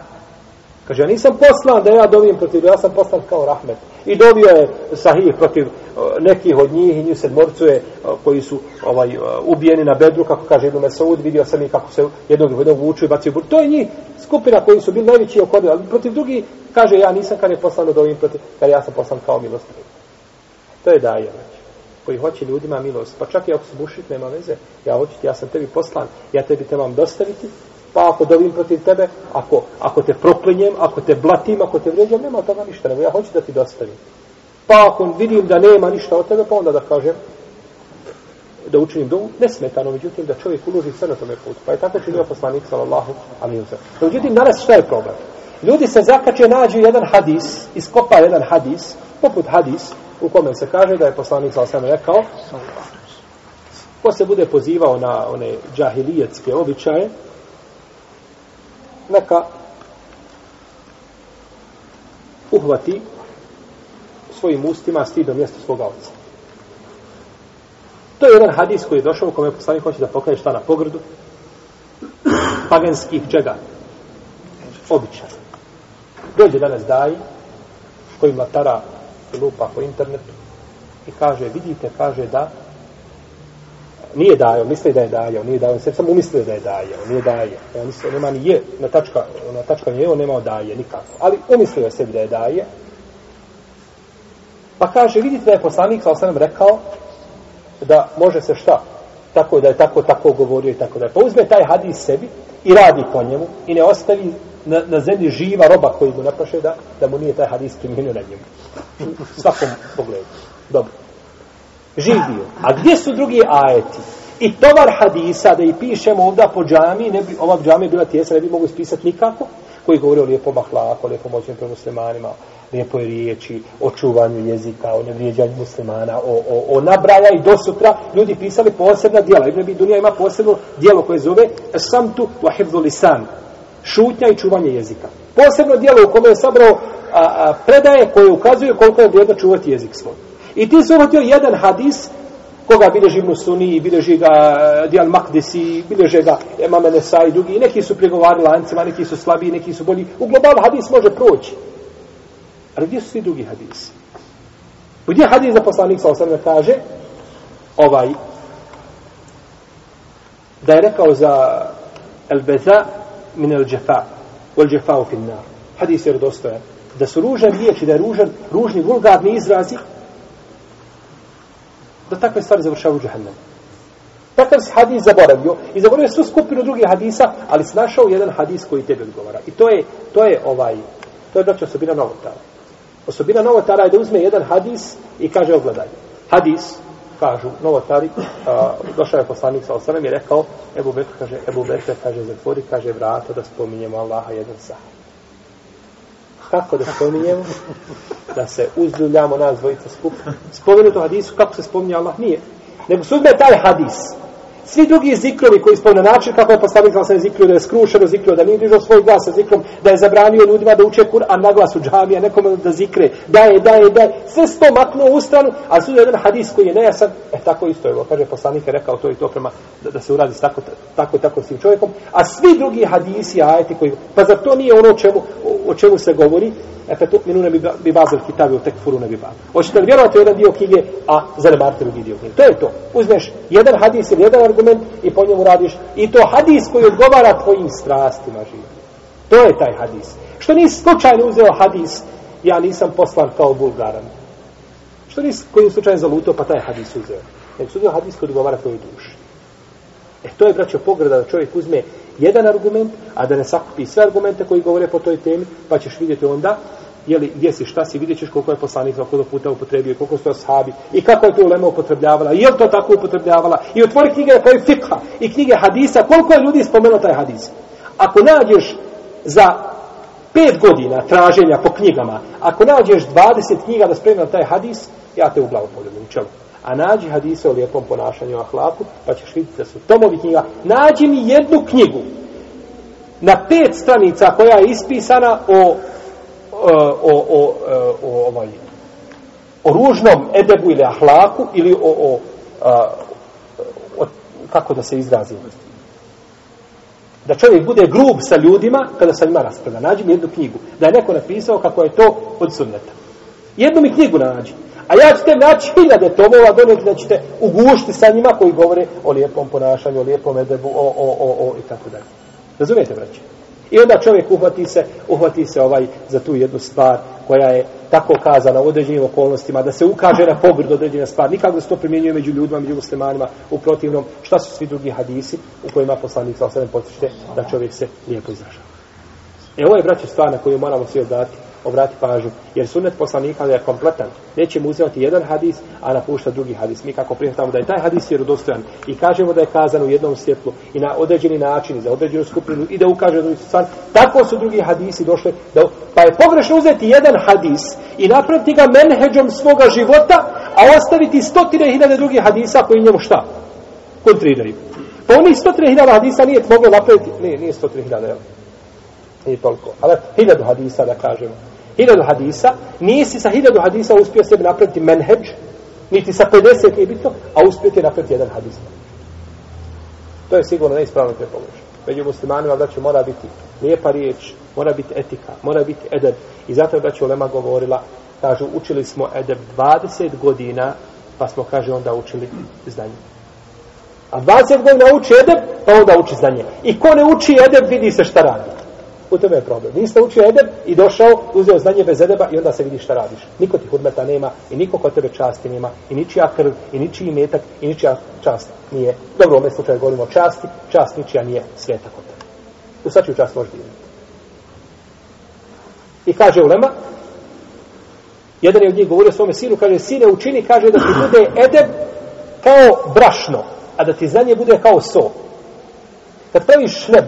Kaže, ja nisam poslan da ja dovijem protiv, ja sam poslan kao rahmet. I dovio je sahih protiv uh, nekih od njih i njih sedmorcuje uh, koji su ovaj uh, ubijeni na bedru, kako kaže Ibn Mesaud, vidio sam i kako se jednog jednog vuču i bacio bur. To je njih skupina koji su bili najveći oko ali protiv drugi kaže ja nisam kad je poslan da dovim protiv, kad ja sam poslan kao milost. To je daje, znači koji hoće ljudima milost, pa čak i ako su bušit, nema veze, ja hoću, ja sam tebi poslan, ja tebi trebam dostaviti, pa ako dovim protiv tebe, ako, ako te proklinjem, ako te blatim, ako te vređam, nema toga ništa, nego ja hoću da ti dostavim. Pa ako vidim da nema ništa od tebe, pa onda da kažem, da učinim dovu, nesmetano, međutim, da čovjek uloži sve na tome putu. Pa je tako činio poslanik, sallallahu alaihi wa Međutim, danas šta je problem? Ljudi se zakače, nađu jedan hadis, iskopa jedan hadis, poput hadis, u kome se kaže da je poslanik, sallallahu alaihi rekao, ko se bude pozivao na one džahilijetske običaje, neka uhvati svojim ustima stidno mjesto svoga oca. To je jedan hadis koji je došao u kome je poslanik hoće da pokaže šta na pogrdu paganskih čega? Običaja. Dođe danas daji koji matara lupa po internetu i kaže, vidite, kaže da nije dajo, misli da je dajo, nije dajo, sve samo umislio da je dajo, nije daje. Ja mislio, nema ni je, na tačka, na tačka nije, on nema daje nikako. Ali umislio je sebi da je daje. Pa kaže, vidite da je poslanik, sa osanem, rekao, da može se šta? Tako da je tako, tako govorio i tako da je. Pa uzme taj hadis sebi i radi po njemu i ne ostavi na, na zemlji živa roba koji mu napraše da, da mu nije taj hadis primjenio na njemu. U svakom pogledu. Dobro. Živ bio. A gdje su drugi ajeti? I tovar hadisa, da i pišemo ovdje po džami, ne bi, ova džami bila tijesa, ne bi mogu ispisati nikako, koji govori o lijepom ahlaku, o lijepom moćnim pre muslimanima, lijepoj riječi, o čuvanju jezika, o nevrijeđanju muslimana, o, o, o nabraja i do sutra ljudi pisali posebna dijela. Ibn Abi Dunija ima posebno dijelo koje zove Samtu wa hifdhu lisan. Šutnja i čuvanje jezika. Posebno dijelo u kome je sabrao a, a, predaje koje ukazuje koliko je vrijedno čuvati jezik svoj. I ti se uvatio jedan hadis koga bileži Ibn Suni bileži ga eh, Dijal Makdisi, bileže ga Emame Nesa i drugi. I neki su pregovarali lancima, neki su slabiji, neki su bolji. U globalu hadis može proći. Ali gdje su svi drugi hadisi? Gdje hadis za poslanik sa osam kaže ovaj da je rekao za el beza min el džefa u el džefa u finnar. Hadis je rodostojan. Da su ružan riječi, da je ružan, ružni, vulgarni izrazi, da takve stvari završavaju u džahannemu. Takav si hadis zaboravio i zaboravio svu skupinu drugih hadisa, ali si našao jedan hadis koji tebi odgovara. I to je, to je ovaj, to je braća osobina novotara. Osobina novotara je da uzme jedan hadis i kaže ogledaj. Hadis, kažu novotari, a, došao je poslanik sa osanem i rekao, Ebu Bekr kaže, Ebu Bekr kaže, zatvori, kaže, vrata da spominjemo Allaha jedan sahaj kako da spominjemo, da se uzljuljamo nas dvojica skup. Spomenuto hadisu, kako se spominje Allah, nije. Nego sudbe taj hadis, Svi drugi zikrovi koji spomne način kako je postavnik sa zikrio da je skrušeno zikrio da nije dižao svoj glas sa zikrom da je zabranio ljudima da uče Kur'an na glasu džamija nekome da zikre da je da je da je sve sto maknuo u stranu a su jedan hadis koji je nejasan e tako isto je kaže poslanik je rekao to i to prema da, da se uradi s tako tako tako s tim čovjekom a svi drugi hadisi ajeti koji pa za to nije ono čemu o, o čemu se govori Efe tu minu ne bi bazil kitabi u tekfuru ne bi bazil. Hoćete li vjerovati jedan dio knjige, a zanemarite drugi dio knjige. To je to. Uzmeš jedan hadis ili jedan argument i po njemu radiš. I to hadis koji odgovara tvojim strastima življenja. To je taj hadis. Što nisi slučajno uzeo hadis, ja nisam poslan kao bulgaran. Što nisi kojim slučajem zalutao, pa taj hadis uzeo. Nek su uzeo hadis koji odgovara tvojoj duši. E to je, braćo, pograda da čovjek uzme jedan argument, a da ne sakupi sve argumente koji govore po toj temi, pa ćeš vidjeti onda jeli, gdje si, šta si, vidjet ćeš koliko je poslanik za koliko puta upotrebio, koliko su to sahabi, i kako je to ulema upotrebljavala, je to tako upotrebljavala, i otvori knjige na je fikha, i knjige hadisa, koliko je ljudi spomenuo taj hadis. Ako nađeš za pet godina traženja po knjigama, ako nađeš 20 knjiga da spremio taj hadis, ja te u glavu poljubim, čelo. A nađi hadise o lijepom ponašanju o ahlaku, pa ćeš vidjeti da su tomovi knjiga. Nađi mi jednu knjigu na pet stranica koja je ispisana o E, o, o, e, o, ovaj, o ružnom edebu ili ahlaku ili o, o, o, o kako da se izrazi da čovjek bude grub sa ljudima kada sa njima raspravlja. Nađi mi jednu knjigu. Da je neko napisao kako je to od sunneta. Jednu mi knjigu nađi. A ja ću te naći hiljade tomova donijeti da ćete ugušti sa njima koji govore o lijepom ponašanju, o lijepom edebu, o, o, o, o i tako dalje. Razumijete, braći? I onda čovjek uhvati se, uhvati se ovaj za tu jednu stvar koja je tako kazana u određenim okolnostima, da se ukaže na pogrd određena stvar. Nikako da se to primjenjuje među ljudima, među muslimanima, u protivnom, šta su svi drugi hadisi u kojima poslanik sa osam potičite da čovjek se lijepo izražava. E ovo je, braće, stvar na koju moramo svi odati obrati pažnju, jer sunnet poslanika je kompletan. Nećemo uzimati jedan hadis, a napuštati drugi hadis. Mi kako prihvatamo da je taj hadis vjerodostojan i kažemo da je kazan u jednom svjetlu i na određeni način za određenu skupinu i da ukaže drugi stvar, tako su drugi hadisi došli. Da, pa je pogrešno uzeti jedan hadis i napraviti ga menheđom svoga života, a ostaviti stotine hiljade drugih hadisa koji njemu šta? Kontriraju. Pa onih stotine hiljada hadisa nije moglo napraviti, ne, nije stotine hiljada, Nije toliko. Ali hiljadu hadisa da kažemo. Hiljadu hadisa, nisi sa hiljadu hadisa uspio sebi napraviti menheđ, niti sa 50 nije bitno, a uspio ti napraviti jedan hadis. To je sigurno neispravno te pogrešno. Među muslimanima, da će mora biti lijepa riječ, mora biti etika, mora biti edeb. I zato je braću Lema govorila, kažu, učili smo edeb 20 godina, pa smo, kaže, onda učili znanje. A 20 godina uči edeb, pa onda uči znanje. I ko ne uči edeb, vidi se šta radi. U tome je problem. Niste učio edeb i došao, uzeo znanje bez edeba i onda se vidi šta radiš. Niko ti hudmeta nema i niko kod tebe časti nema i ničija krv i ničiji metak i ničija čast nije. Dobro, u ovom slučaju govorimo o časti, čast ničija nije sveta kod tebe. U svačiju čast može biti. I kaže Ulema, jedan je od njih govorio svome sinu, kaže, sine učini, kaže da ti bude edeb kao brašno, a da ti znanje bude kao so. Kad praviš šleb,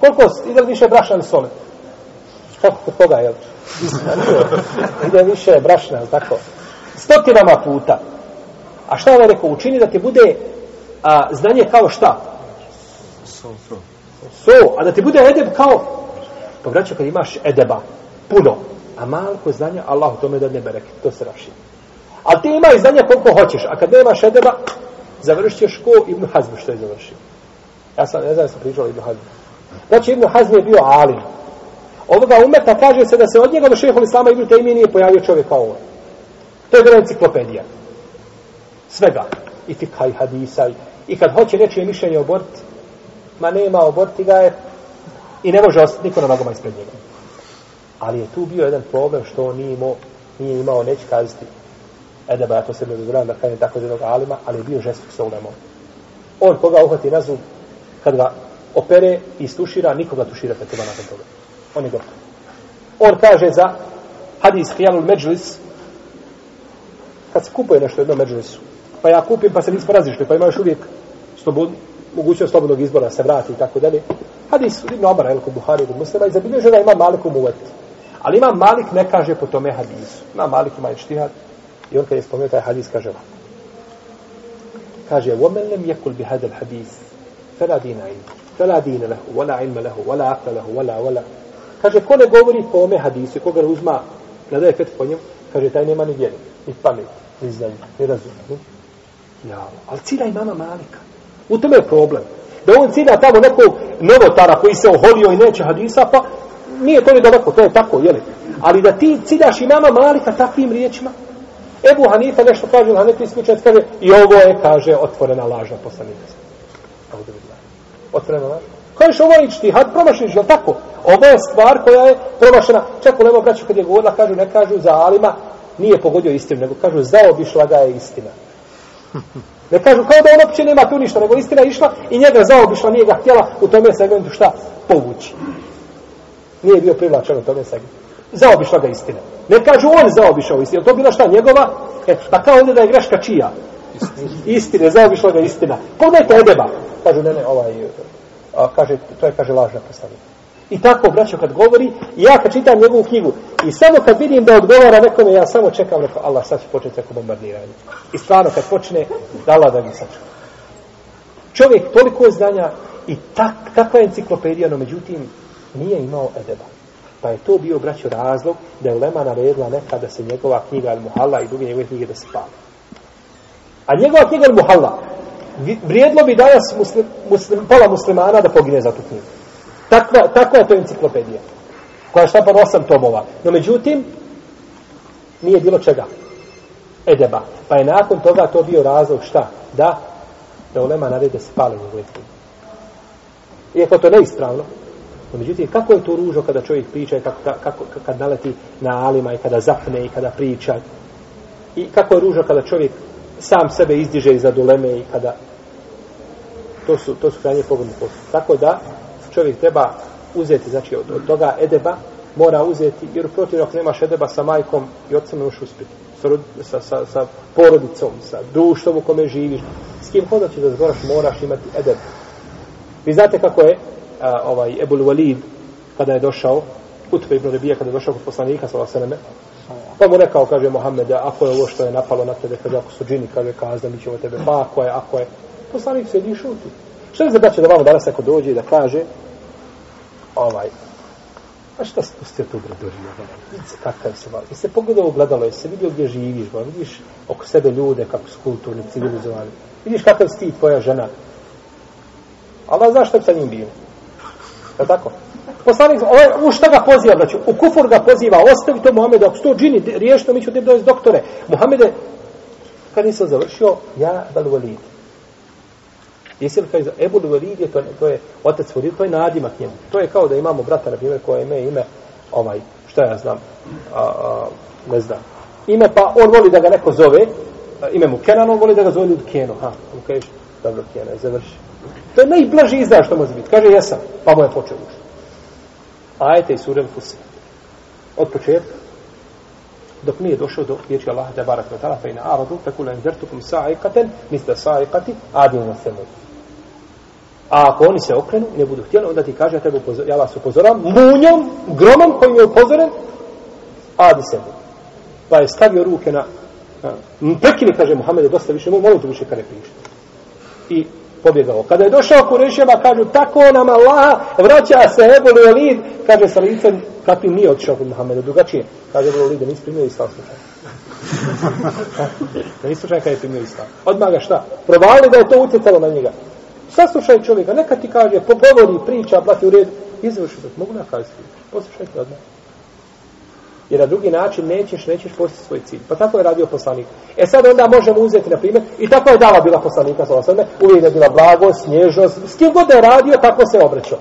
koliko ide više brašna ili soli? Kako kod koga, jel? ide više brašna, jel tako? Stotinama puta. A šta ovaj rekao? Učini da ti bude a, znanje kao šta? So, so. A da ti bude edeb kao... Pa braćo, kad imaš edeba, puno, a malko znanja, Allah u tome da ne bereke, to se raši. A ti imaj znanja koliko hoćeš, a kad nemaš edeba, završit ćeš ko Ibn Hazm što je završio. Ja sam, ne znam, sam pričao Ibn Hazm. Znači, Ibn Hazm je bio alim. Ovoga umeta kaže se da se od njega do šehol Islama Ibn Taymi nije pojavio čovjek kao ovaj. To je bila enciklopedija. Svega. I fikha i hadisa. I kad hoće nečije mišljenje obort, ma nema oborti ga je i ne može ostati niko na nogama ispred njega. Ali je tu bio jedan problem što on nije imao, nije imao neće kazati Edeba, ja to se ne dozvoljam da kažem tako jednog alima, ali je bio žestok sa ulemom. On koga uhvati na zub, kad ga opere i istušira, nikoga tušira kad treba nakon toga. On je gotov. On kaže za hadis Hijalul Međlis, kad se kupuje nešto u jednom Međlisu, pa ja kupim pa se nismo razišli, pa imaš uvijek slobod, mogućnost slobodnog izbora, se vrati i tako dalje. Hadis Ibn Omar, Elko Buhari, kod muslima, i zabilježio da ima Malik u muvet. Ali ima Malik ne kaže po tome hadisu. Ima Malik ima i štihad, i on kad je spomenuo taj hadis, kaže ovako. Kaže, وَمَنْ لَمْ يَكُلْ بِهَذَا الْحَدِيث فَلَا دِينَ عِلْمُ Fela dine lehu, vela ilme lehu, vela akle lehu, vela, vela. Kaže, ko ne govori po ome hadise, koga ga uzma, ne daje fet po njemu, kaže, taj nema ni vjeri, ni pamet, ni znanje, ni razum. Ne? Ja, ali cilja imama Malika. U tome je problem. Da on cilja tamo nekog novotara koji se oholio i neće hadisa, pa nije to ni daleko, to je tako, jeli? Ali da ti ciljaš imama Malika takvim riječima, Ebu Hanifa nešto kaže, Hanefi iskućac kaže, i ovo je, kaže, otvorena lažna poslanica. Ovo Otvorena lažna. Kažeš, ovo je ičtihad, promašniš, je tako? Ovo je stvar koja je promašena. Čak u Lemo braću kad je govorila, kažu, ne kažu za Alima, nije pogodio istinu, nego kažu, zaobišla ga je istina. Ne kažu, kao da on opće nema tu ništa, nego istina je išla i njega zaobišla, nije ga htjela u tome segmentu šta? Povući. Nije bio privlačan u tome segmentu. Zaobišla ga istina. Ne kažu on zaobišao istinu. To bila šta njegova? E, pa kao ovdje da je greška čija? Istine, zaobišla ga istina. Pogledajte Edeba. Kažu, ne, ne, ovaj, a, kaže, to je, kaže, lažna predstavlja. I tako, braćo, kad govori, i ja kad čitam njegovu knjigu, i samo kad vidim da odgovara nekome, ja samo čekam, rekao, Allah, sad će početi neko bombardiranje. I stvarno, kad počne, da Allah da mi sačka. Čovjek toliko znanja i tak, takva enciklopedija, no međutim, nije imao edeba. Pa je to bio, braćo, razlog da je Lema naredila nekada se njegova knjiga Al-Muhalla i druge njegove knjige da se pali. A njegova knjiga Muhalla, vrijedlo bi danas muslim, muslim, pola muslimana da pogine za tu knjigu. Takva, takva je to enciklopedija koja je štapan osam tomova. No međutim, nije bilo čega. Edeba. Pa je nakon toga to bio razlog šta? Da, da ulema narede spali njegove knjige. Iako to neispravno, No, međutim, kako je to ružo kada čovjek priča i kako, kako, kad naleti na alima i kada zapne i kada priča. I kako je ružo kada čovjek sam sebe izdiže iza doleme i kada to su, to su krajnje pogodne postupe. Tako da čovjek treba uzeti, znači od, od toga edeba mora uzeti, jer protiv ako nemaš edeba sa majkom i otcem nemaš uspjeti. Sa, sa, sa, sa porodicom, sa društvom u kome živiš. S kim hoda će da zgoraš, moraš imati edeb. Vi znate kako je a, ovaj Ebul Walid kada je došao Utbe ibn Rebija kada je došao kod poslanika sa Vaseleme pa mu rekao, kaže Mohamed ako je ovo što je napalo na tebe kaže ako su džini, kaže kazda mi ćemo tebe pa ako je, ako je poslanik se i šuti što je za braće da vamo danas ako dođe da kaže ovaj A šta se pustio tu gradurinu, ovaj, Vidi se kakav se vali. Ovaj, jesi se pogledao u gledalo, jesi se vidio gdje živiš, ba? vidiš oko sebe ljude kako su kulturni, civilizovani. Vidiš kakav si ti tvoja žena. Allah zna što bi sa njim bilo. Je tako? Poslanik, ovaj, u šta ga poziva, braću? U kufur ga poziva, ostavi to Muhammede, ako sto džini, riješno, mi ću te dojesti doktore. Muhammede, kad nisam završio, ja bel valid. Jesi li kaže, Ebu Valid je, to, to je otac Valid, to je nadimak njemu. To je kao da imamo brata, na primjer, koje ime, ime, ovaj, šta ja znam, a, a, ne znam, ime, pa on voli da ga neko zove, a, ime mu Kenan, on voli da ga zove ljudi Keno, ha, on kaže, dobro, Keno, je završi. To je najblaži izraz što može biti. Kaže, jesam, pa mu je počeo učiti. Ajete i sure Fusi. Od početka, dok nije došao do riječi Allaha te barak wa ta'ala fa ina aradu fa kula inzertukum sa'ikaten misle sa'ikati adinu na semu. A ako oni se okrenu, ne budu htjeli, onda ti kaže, ja, tebe upozor, ja vas upozoram, munjom, gromom kojim je upozoren, adi semu. Pa je stavio ruke na, na prekini, kaže Muhammed, dosta više, molim te više kada piše. I pobjegao. Kada je došao Kureševa, kažu, tako nam Allah vraća se Ebolu Elid, kaže sa licem, kakvim nije otišao kod Muhammeda, drugačije. Kaže Ebolu Elid, da nisi primio islam slučaj. da nisi slučaj kada je primio islam. Odmah ga šta? Provali da je to utjecalo na njega. Saslušaj čovjeka, neka ti kaže, pogovori, priča, plati u red, izvrši to. Mogu nakaziti, Poslušajte odmah. Jer na drugi način nećeš, nećeš postići svoj cilj. Pa tako je radio poslanik. E sad onda možemo uzeti, na primjer, i tako je dala bila poslanika, sa osvrme, uvijek je bila blago, snježnost, s kim god je radio, tako se obraćao.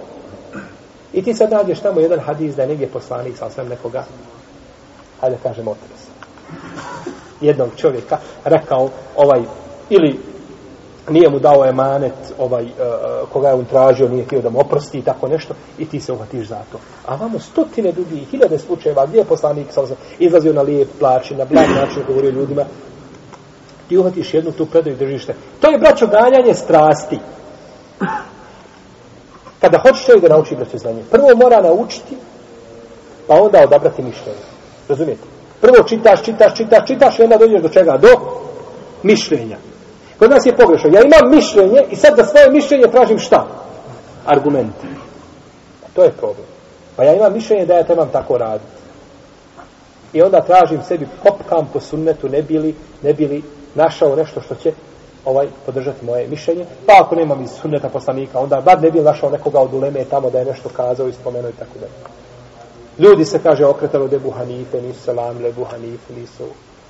I ti sad nađeš tamo jedan hadis da je negdje poslanik, sa osvrme nekoga, hajde kažemo otres. Jednog čovjeka rekao, ovaj, ili nije mu dao emanet ovaj, uh, koga je on tražio, nije htio da mu oprosti i tako nešto, i ti se uhvatiš za to. A vamo stotine drugih, hiljade slučajeva, gdje je poslanik sam izlazio na lijep plaći, na blag način govorio ljudima, ti uhvatiš jednu tu predaju držište. To je, braćo, ganjanje strasti. Kada hoćeš čovjek da nauči braćo znanje, prvo mora naučiti, pa onda odabrati mišljenje. Razumijete? Prvo čitaš, čitaš, čitaš, čitaš i onda dođeš do čega? Do mišljenja. Kod nas je pogrešno. Ja imam mišljenje i sad da svoje mišljenje tražim šta? Argumente. To je problem. Pa ja imam mišljenje da ja trebam tako raditi. I onda tražim sebi kopkam po sunnetu, ne bili, ne bili našao nešto što će ovaj podržati moje mišljenje. Pa ako nemam iz sunneta poslanika, onda bar ne bi našao nekoga od uleme tamo da je nešto kazao i spomenuo i tako da. Ljudi se kaže okretalo de buhanife, nisu salamile buhanife, nisu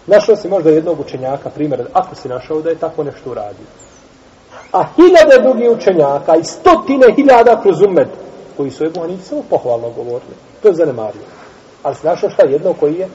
Našao si možda jednog učenjaka, primjer, ako si našao da je tako nešto uradio. A hiljade drugih učenjaka i stotine hiljada kroz umet, koji su Ebu Hanifi samo pohvalno govorili. To je zanemario. Ali si našao šta jedno koji je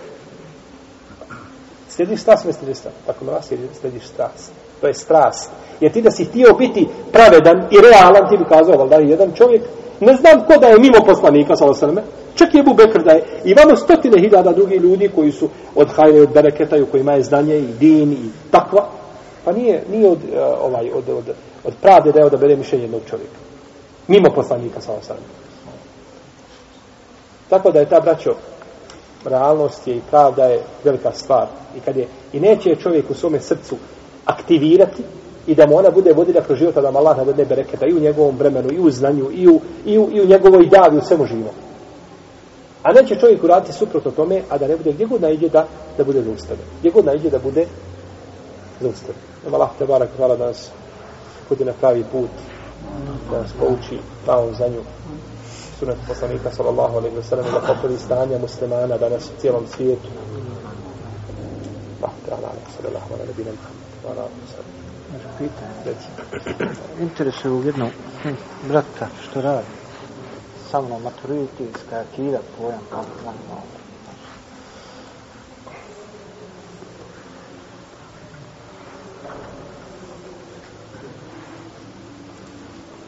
Slijediš strast, ne slijediš strast. Tako na vas slijediš strast. To je strast. Jer ti da si htio biti pravedan i realan, ti bi kazao, valjda, da je jedan čovjek, ne znam ko da je mimo poslanika, sa osrme, čak je Ebu Bekr da je, imamo stotine hiljada drugi ljudi koji su od hajne, od bereketa, u kojima je znanje i din i takva, pa nije, nije od, uh, ovaj, od, od, od pravde da je odabere mišljenje jednog čovjeka. Mimo poslanika, sa osrme. Tako da je ta, braćo, realnost je i pravda je velika stvar. I kad je, i neće čovjek u svome srcu aktivirati i da mu ona bude vodilja kroz života da mu Allah ne bereketa i u njegovom vremenu, i u znanju, i u, i u, i u njegovoj davi, u svemu živom. A neće čovjek uraditi suprotno tome, a da ne bude gdje god najde da, da bude zaustavljen. Gdje god najde da bude zaustavljen. Nema Allah te barak hvala da nas kod na pravi put, da nas pouči pravom znanju sunet poslanika sallallahu alaihi wa sallam da popravi stanja muslimana danas u cijelom svijetu. Allah te ala sallallahu alaihi wa sallam sallam. Pitanje. Interesuje u jednom hm, brata što radi. Samo maturitijska skakira pojam kako znam.